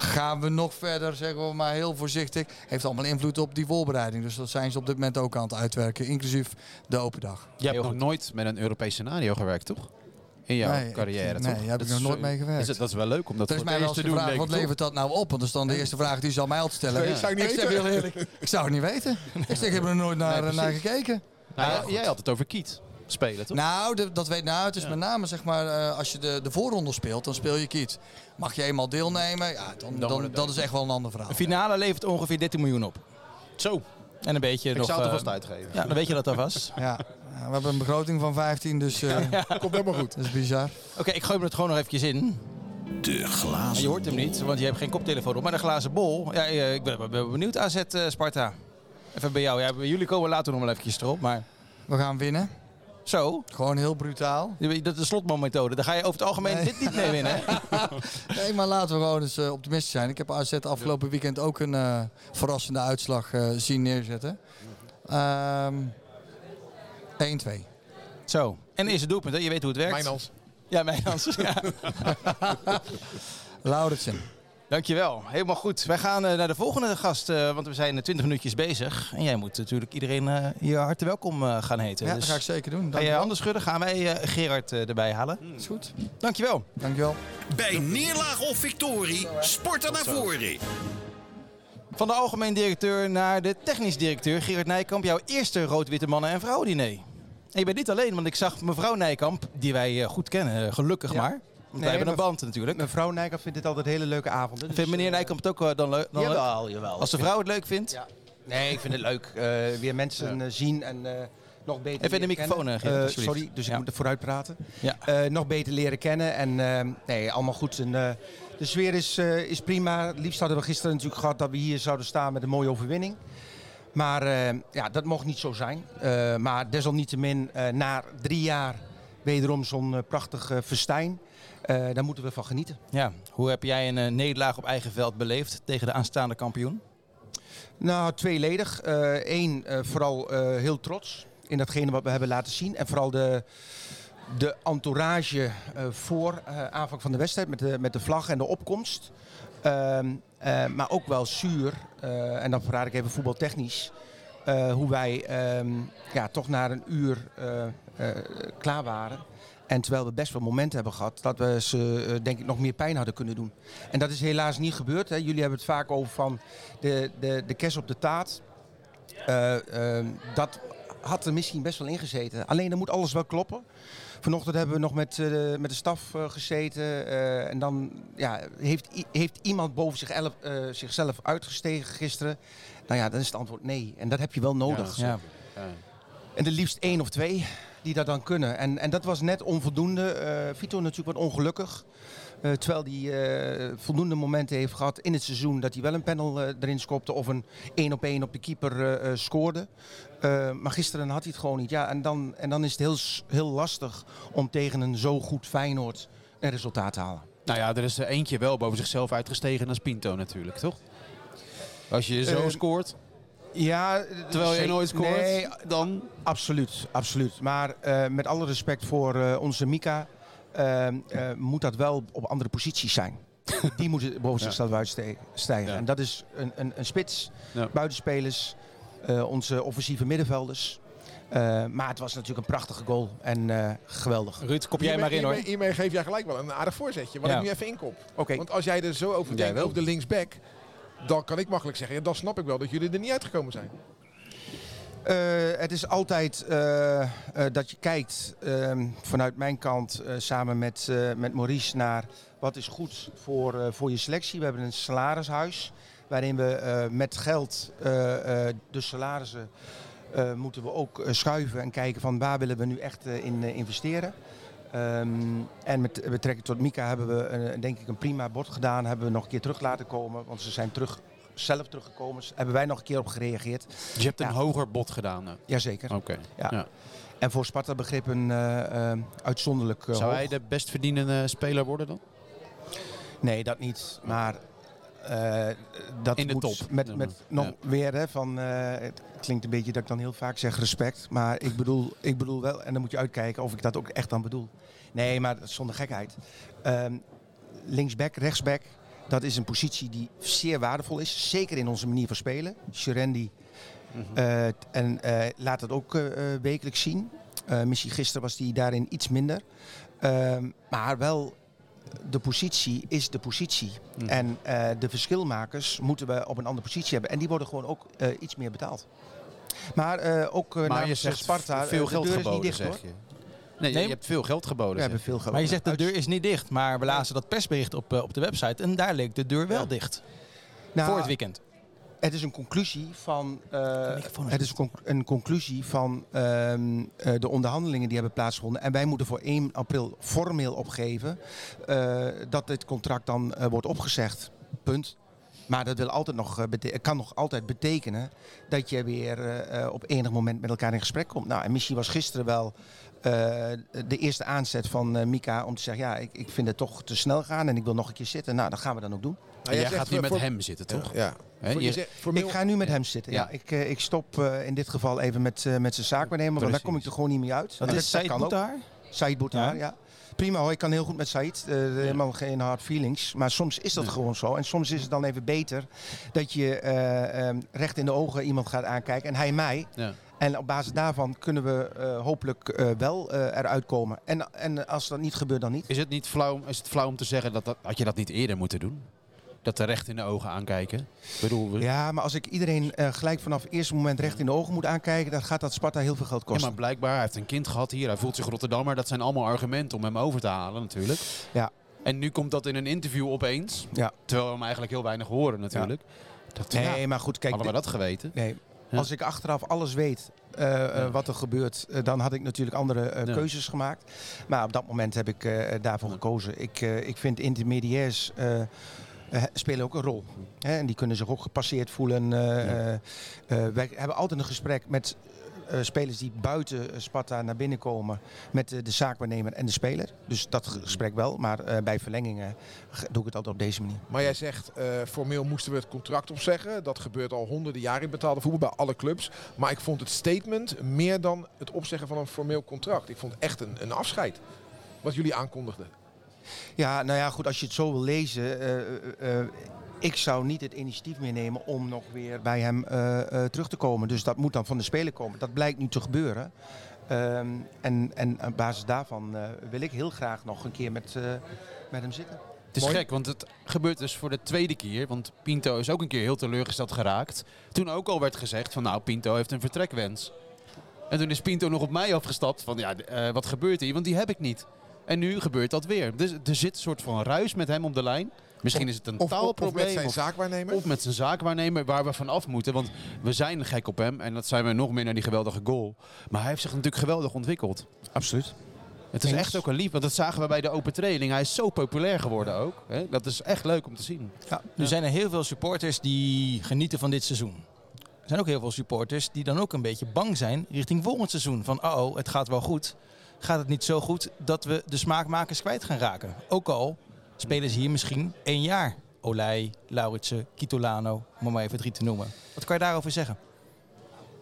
[SPEAKER 3] Gaan we nog verder, zeggen we maar heel voorzichtig. Heeft allemaal invloed op die voorbereiding. Dus dat zijn ze op dit moment ook aan het uitwerken. Inclusief de open dag.
[SPEAKER 4] Je hebt nog nooit met een Europees scenario gewerkt, toch? In jouw
[SPEAKER 3] Nee, ik-
[SPEAKER 4] carrière,
[SPEAKER 3] nee,
[SPEAKER 4] toch?
[SPEAKER 3] daar heb
[SPEAKER 4] Dat
[SPEAKER 3] ik nog nooit
[SPEAKER 4] eh,
[SPEAKER 3] mee gewerkt.
[SPEAKER 4] Is het, dat is wel leuk om dat voor
[SPEAKER 3] is
[SPEAKER 4] het
[SPEAKER 3] mij wel
[SPEAKER 4] te doen, denk
[SPEAKER 3] wat
[SPEAKER 4] ik,
[SPEAKER 3] levert dat nou op? Want dat is dan de eerste vraag die ze aan mij altijd stellen.
[SPEAKER 5] Nee, zou ik niet
[SPEAKER 3] ik zeg
[SPEAKER 5] weten.
[SPEAKER 3] heel eerlijk, ik zou het niet weten. Ik zeg, ik heb er nooit naar,
[SPEAKER 4] Nee,
[SPEAKER 3] naar gekeken.
[SPEAKER 4] Nou,
[SPEAKER 3] Ja,
[SPEAKER 4] jij had het over Kiet spelen, toch?
[SPEAKER 3] Nou, de- dat weet nou. Het is
[SPEAKER 4] Ja.
[SPEAKER 3] met name zeg maar, eh, als je de, de voorronde speelt, dan speel je kiet. Mag je eenmaal deelnemen, ja, dan, dan,
[SPEAKER 4] het
[SPEAKER 3] dat is echt wel een ander verhaal.
[SPEAKER 2] Een finale levert ongeveer 13 miljoen op.
[SPEAKER 4] Zo,
[SPEAKER 2] En een beetje
[SPEAKER 4] ik
[SPEAKER 2] nog...
[SPEAKER 4] zou het
[SPEAKER 2] eh,
[SPEAKER 4] alvast uitgeven.
[SPEAKER 2] Ja, dan weet je dat alvast.
[SPEAKER 3] Ja. [laughs] Ja, we hebben een begroting van 15, dus eh, [laughs]
[SPEAKER 5] Komt helemaal goed.
[SPEAKER 3] dat is bizar.
[SPEAKER 2] Oké, ik gooi me het gewoon nog eventjes in.
[SPEAKER 1] De glazen
[SPEAKER 2] je hoort hem niet, want je hebt geen koptelefoon op. Maar de glazen bol, ja, eh, ik ben, ben benieuwd AZ Sparta. Even bij jou. Ja, bij jullie komen later nog wel eventjes erop, maar
[SPEAKER 3] We gaan winnen.
[SPEAKER 2] Zo.
[SPEAKER 3] Gewoon heel brutaal.
[SPEAKER 2] Dat is de slotmanmethode. Daar ga je over het algemeen
[SPEAKER 3] Nee.
[SPEAKER 2] dit niet mee winnen. hè? [laughs]
[SPEAKER 3] Nee, maar laten we gewoon eens eh, optimistisch zijn. Ik heb AZ afgelopen weekend ook een eh, verrassende uitslag eh, zien neerzetten. Ehm 1-2.
[SPEAKER 2] Zo. En de eerste doelpunt, hè? je weet hoe het werkt.
[SPEAKER 5] Mijnans.
[SPEAKER 2] Ja, Mijnans. ja. [laughs]
[SPEAKER 3] Lauritsen.
[SPEAKER 2] Dankjewel. Helemaal goed. Wij gaan eh, naar de volgende gast, eh, want we zijn 20 minuutjes bezig. En jij moet natuurlijk iedereen eh, hier hartelijk welkom eh, gaan heten.
[SPEAKER 3] Ja,
[SPEAKER 2] dus
[SPEAKER 3] dat ga ik zeker doen.
[SPEAKER 2] ga je handen schudden, gaan wij eh, Gerard eh, erbij halen.
[SPEAKER 3] Is goed.
[SPEAKER 2] Dankjewel.
[SPEAKER 3] Dankjewel.
[SPEAKER 1] Bij neerlaag of victorie, sporten naar voren.
[SPEAKER 2] Van de algemeen directeur naar de technisch directeur. Gerard Nijkamp, jouw eerste rood-witte mannen- en vrouwen-diner. En je bent niet alleen, want ik zag mevrouw Nijkamp, die wij eh, goed kennen, eh, gelukkig
[SPEAKER 6] Ja.
[SPEAKER 2] maar. Want
[SPEAKER 6] Nee,
[SPEAKER 2] wij hebben een band natuurlijk.
[SPEAKER 6] Mevrouw Nijkamp vindt dit altijd hele leuke avonden.
[SPEAKER 2] Vindt meneer Nijkamp het ook eh, dan leuk? dan leuk?
[SPEAKER 6] Jawel, jawel.
[SPEAKER 2] Als de vrouw het leuk vindt?
[SPEAKER 6] Ja. Nee, ik vind het leuk. eh, weer mensen eh, zien en eh, nog beter
[SPEAKER 2] Even in de
[SPEAKER 6] leren
[SPEAKER 2] microfoon, eh,
[SPEAKER 6] Eh, sorry, dus
[SPEAKER 2] Ja.
[SPEAKER 6] ik moet er vooruit praten.
[SPEAKER 2] Ja.
[SPEAKER 6] Eh, nog beter leren kennen. En eh, nee, allemaal goed. En, eh, de sfeer is, eh, is prima. Het liefst hadden we gisteren natuurlijk gehad dat we hier zouden staan met een mooie overwinning. Maar eh, ja, dat mocht niet zo zijn. Eh, maar desalniettemin, eh na drie jaar wederom zo'n eh, prachtig eh, festijn. Eh, daar moeten we van genieten.
[SPEAKER 2] Ja. Hoe heb jij een eh, nederlaag op eigen veld beleefd tegen de aanstaande kampioen?
[SPEAKER 6] Nou, tweeledig. Eén, vooral eh, heel trots in datgene wat we hebben laten zien. En vooral de, de entourage voor aanvang van de wedstrijd met de, met de vlag en de opkomst. Ehm, eh, maar ook wel zuur, en dan praat ik even voetbaltechnisch, hoe wij ehm, ja, toch na een uur klaar waren. En terwijl we best wel momenten hebben gehad dat we ze eh, denk ik nog meer pijn hadden kunnen doen. En dat is helaas niet gebeurd. Hè. Jullie hebben het vaak over van de, de, de kerst op de taart. Eh, ehm, dat had er misschien best wel in gezeten. Alleen dan moet alles wel kloppen. Vanochtend hebben we nog met, eh, met de staf gezeten. eh, en dan ja, heeft, heeft iemand boven zich elf- eh, zichzelf uitgestegen gisteren. Nou ja, dan is het antwoord nee. En dat heb je wel nodig.
[SPEAKER 2] Ja.
[SPEAKER 6] En de liefst één of twee die dat dan kunnen. En, en dat was net onvoldoende. Eh Vito natuurlijk wat ongelukkig. Eh, terwijl hij eh, voldoende momenten heeft gehad in het seizoen dat hij wel een panel erin skopte of een één op één op de keeper scoorde. Maar gisteren had hij het gewoon niet. Ja, en, dan, en dan is het heel, heel lastig om tegen een zo goed Feyenoord een resultaat te halen.
[SPEAKER 4] Nou ja, er is er eentje wel boven zichzelf uitgestegen. En dat is Pinto natuurlijk, toch? Als je zo scoort,
[SPEAKER 6] Ja,
[SPEAKER 4] terwijl je nooit scoort,
[SPEAKER 6] Nee,
[SPEAKER 4] dan...
[SPEAKER 6] Absoluut, absoluut. Maar eh, met alle respect voor eh, onze Mika, eh, eh, moet dat wel op andere posities zijn. [laughs] Die moeten boven zichzelf uitstijgen.
[SPEAKER 4] Ja.
[SPEAKER 6] En dat is een, een, een spits,
[SPEAKER 4] Ja.
[SPEAKER 6] buitenspelers, eh, onze offensieve middenvelders. Eh, maar het was natuurlijk een prachtige goal en eh, geweldig.
[SPEAKER 2] Ruud, kop jij
[SPEAKER 5] Hiermee-
[SPEAKER 2] maar in hoor.
[SPEAKER 5] Hiermee, hiermee geef jij gelijk wel een aardig voorzetje. Wat
[SPEAKER 2] Ja.
[SPEAKER 5] ik nu even inkop.
[SPEAKER 6] Oké.
[SPEAKER 5] Want als jij er zo over denkt,
[SPEAKER 6] wel.
[SPEAKER 5] over de linksback. Dan kan ik makkelijk zeggen, ja, dan snap ik wel dat jullie er niet uitgekomen zijn.
[SPEAKER 6] Eh, het is altijd eh, eh, dat je kijkt ehm, vanuit mijn kant samen met, met Maurice naar wat is goed voor, voor je selectie. We hebben een salarishuis waarin we met geld de salarissen moeten we ook schuiven en kijken van waar willen we nu echt in investeren. Ehm, en met betrekking tot Mika hebben we eh, denk ik een prima bod gedaan. Hebben we nog een keer terug laten komen, want ze zijn terug, zelf teruggekomen. Hebben wij nog een keer op gereageerd.
[SPEAKER 4] Dus je hebt een hoger bod gedaan. eh.
[SPEAKER 6] Jazeker.
[SPEAKER 4] Oké.
[SPEAKER 6] Ja.
[SPEAKER 4] Ja.
[SPEAKER 6] En voor Sparta begrippen eh, eh, uitzonderlijk eh,
[SPEAKER 4] Zou
[SPEAKER 6] hoog.
[SPEAKER 4] hij de best verdienende speler worden dan?
[SPEAKER 6] Nee, dat niet. Maar dat
[SPEAKER 4] In de
[SPEAKER 6] moet
[SPEAKER 4] top.
[SPEAKER 6] Met, met nog
[SPEAKER 4] ja.
[SPEAKER 6] weer hè, van. eh, het klinkt een beetje dat ik dan heel vaak zeg respect. Maar ik bedoel, ik bedoel wel. En dan moet je uitkijken of ik dat ook echt dan bedoel. Nee, maar zonder gekheid. Ehm, linksback, rechtsback. Dat is een positie die zeer waardevol is. Zeker in onze manier van spelen. Sherendi. eh, en eh, laat het ook eh, eh, wekelijks zien. Eh misschien gisteren was hij daarin iets minder. Ehm, maar wel, de positie is de positie.
[SPEAKER 4] Mhm.
[SPEAKER 6] En eh, de verschilmakers moeten we op een andere positie hebben. En die worden gewoon ook eh, iets meer betaald. Maar eh, ook uh,
[SPEAKER 4] Maar je zegt
[SPEAKER 6] Sparta,
[SPEAKER 4] veel geld
[SPEAKER 6] de deur is niet
[SPEAKER 4] geboden,
[SPEAKER 6] dicht
[SPEAKER 4] zeg
[SPEAKER 6] hoor.
[SPEAKER 4] je. Nee,
[SPEAKER 2] Nee.
[SPEAKER 4] je hebt veel geld geboden.
[SPEAKER 6] We hebben veel geld.
[SPEAKER 2] Maar je zegt de deur is niet dicht, maar we lazen dat persbericht op, op de website en daar leek de deur wel
[SPEAKER 6] Ja.
[SPEAKER 2] dicht.
[SPEAKER 6] Nou,
[SPEAKER 2] voor het weekend.
[SPEAKER 6] Het is een conclusie van, eh, het is een, conc- een conclusie van ehm, eh, de onderhandelingen die hebben plaatsgevonden. En wij moeten voor 1 april formeel opgeven eh, dat dit contract dan wordt opgezegd. Punt. Maar dat wil altijd nog, kan nog altijd betekenen dat je weer op enig moment met elkaar in gesprek komt. Nou, en misschien was gisteren wel de eerste aanzet van Mika om te zeggen: ja, ik, ik vind het toch te snel gaan en ik wil nog een keer zitten. Nou, dat gaan we dan ook doen.
[SPEAKER 5] Nou,
[SPEAKER 4] jij gaat nu
[SPEAKER 5] voor-
[SPEAKER 4] met
[SPEAKER 5] voor-
[SPEAKER 4] hem zitten, toch?
[SPEAKER 5] Ja.
[SPEAKER 4] Je-
[SPEAKER 5] zegt- formeel-
[SPEAKER 6] Ik ga nu met hem zitten. Ja.
[SPEAKER 4] Ja.
[SPEAKER 6] Ik, eh, ik stop eh, in dit geval even met, eh, met zijn zaakwaarnemer, want daar kom ik er gewoon niet meer uit.
[SPEAKER 2] Dat
[SPEAKER 6] En
[SPEAKER 2] is Said Boutaar, Ja.
[SPEAKER 6] ja. Prima hoor, ik kan heel goed met Said. Eh, Helemaal geen hard feelings. Maar soms is dat gewoon zo. En soms is het dan even beter dat je eh, ehm, recht in de ogen iemand gaat aankijken. En hij mij.
[SPEAKER 4] Ja.
[SPEAKER 6] En op basis daarvan kunnen we eh, hopelijk eh, wel eh, eruit komen. En, en als dat niet gebeurt, dan niet.
[SPEAKER 4] Is het niet flauw, is het flauw om te zeggen dat, dat had je dat niet eerder moeten doen? Dat er recht in de ogen aankijken? Ik bedoel, we-
[SPEAKER 6] Ja, maar als ik iedereen eh, gelijk vanaf het eerste moment recht in de ogen moet aankijken, dan gaat dat Sparta heel veel geld
[SPEAKER 4] Ja,
[SPEAKER 6] kosten.
[SPEAKER 4] maar blijkbaar, hij heeft een kind gehad hier, hij voelt zich Rotterdammer. Dat zijn allemaal argumenten om hem over te halen natuurlijk.
[SPEAKER 6] Ja.
[SPEAKER 4] En nu komt dat in een interview opeens,
[SPEAKER 6] Ja.
[SPEAKER 4] terwijl we hem eigenlijk heel weinig horen natuurlijk. Dat,
[SPEAKER 6] Nee,
[SPEAKER 4] ja,
[SPEAKER 6] maar goed, kijk.
[SPEAKER 4] hadden we dat geweten?
[SPEAKER 6] Nee.
[SPEAKER 4] Ja.
[SPEAKER 6] Als ik achteraf alles weet eh, eh,
[SPEAKER 4] Ja.
[SPEAKER 6] wat er gebeurt, dan had ik natuurlijk andere
[SPEAKER 4] Ja.
[SPEAKER 6] keuzes gemaakt. Maar op dat moment heb ik daarvoor gekozen. Ik, ik vind intermediairs eh, spelen ook een rol. Hè? En die kunnen zich ook gepasseerd voelen. eh, eh, wij hebben altijd een gesprek met spelers die buiten Sparta naar binnen komen met de zaakwaarnemer en de speler. Dus dat gesprek wel, maar bij verlengingen doe ik het altijd op deze manier.
[SPEAKER 5] Maar jij zegt, formeel moesten we het contract opzeggen. Dat gebeurt al honderden jaren in betaalde voetbal bij alle clubs. Maar ik vond het statement meer dan het opzeggen van een formeel contract. Ik vond echt een, een afscheid. Wat jullie aankondigden.
[SPEAKER 6] Ja, nou ja, goed, als je het zo wil lezen. eh, eh, eh, ik zou niet het initiatief meer nemen om nog weer bij hem terug te komen. Dus dat moet dan van de speler komen. Dat blijkt nu te gebeuren. Ehm, en, en op basis daarvan wil ik heel graag nog een keer met, met hem zitten.
[SPEAKER 4] Het is
[SPEAKER 5] Mooi.
[SPEAKER 4] gek, want het gebeurt dus voor de tweede keer. Want Pinto is ook een keer heel teleurgesteld geraakt. Toen ook al werd gezegd van nou, Pinto heeft een vertrekwens. En toen is Pinto nog op mij afgestapt van ja, wat gebeurt hier? Want die heb ik niet. En nu gebeurt dat weer. Dus er zit een soort van ruis met hem op de lijn. Misschien is het een
[SPEAKER 5] Of, of, of
[SPEAKER 4] taalprobleem.
[SPEAKER 5] met zijn
[SPEAKER 4] of-
[SPEAKER 5] zaakwaarnemer.
[SPEAKER 4] Of met zijn zaakwaarnemer waar we van af moeten. Want we zijn gek op hem. En dat zijn we nog meer naar die geweldige goal. Maar hij heeft zich natuurlijk geweldig ontwikkeld.
[SPEAKER 6] Absoluut.
[SPEAKER 4] Het is
[SPEAKER 6] Eens.
[SPEAKER 4] echt ook een lief. Want dat zagen we bij de open training. Hij is zo populair geworden ook. Hè? Dat is echt leuk om te zien.
[SPEAKER 2] Nu zijn er heel veel supporters die genieten van dit seizoen. Er zijn ook heel veel supporters die dan ook een beetje bang zijn richting volgend seizoen. Van oh, het gaat wel goed. Gaat het niet zo goed dat we de smaakmakers kwijt gaan raken? Ook al spelen ze hier misschien één jaar. Olij, Lauritsen, Kitolano, om maar even drie te noemen. Wat kan je daarover zeggen?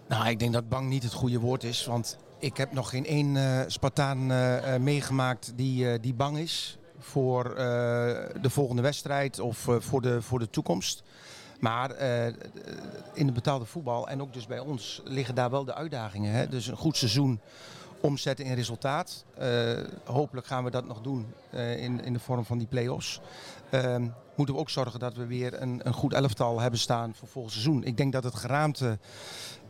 [SPEAKER 6] Nou, ik denk dat bang niet het goede woord is. Want ik heb nog geen één eh, Spartaan eh, eh, meegemaakt die, die bang is voor de volgende wedstrijd of voor, de, voor de toekomst. Maar in de betaalde voetbal en ook dus bij ons liggen daar wel de uitdagingen. Hè? Dus een goed seizoen omzetten in resultaat. Eh, hopelijk gaan we dat nog doen eh, in, in de vorm van die play-offs. Ehm, moeten we ook zorgen dat we weer een, een goed elftal hebben staan voor volgend seizoen. Ik denk dat het geraamte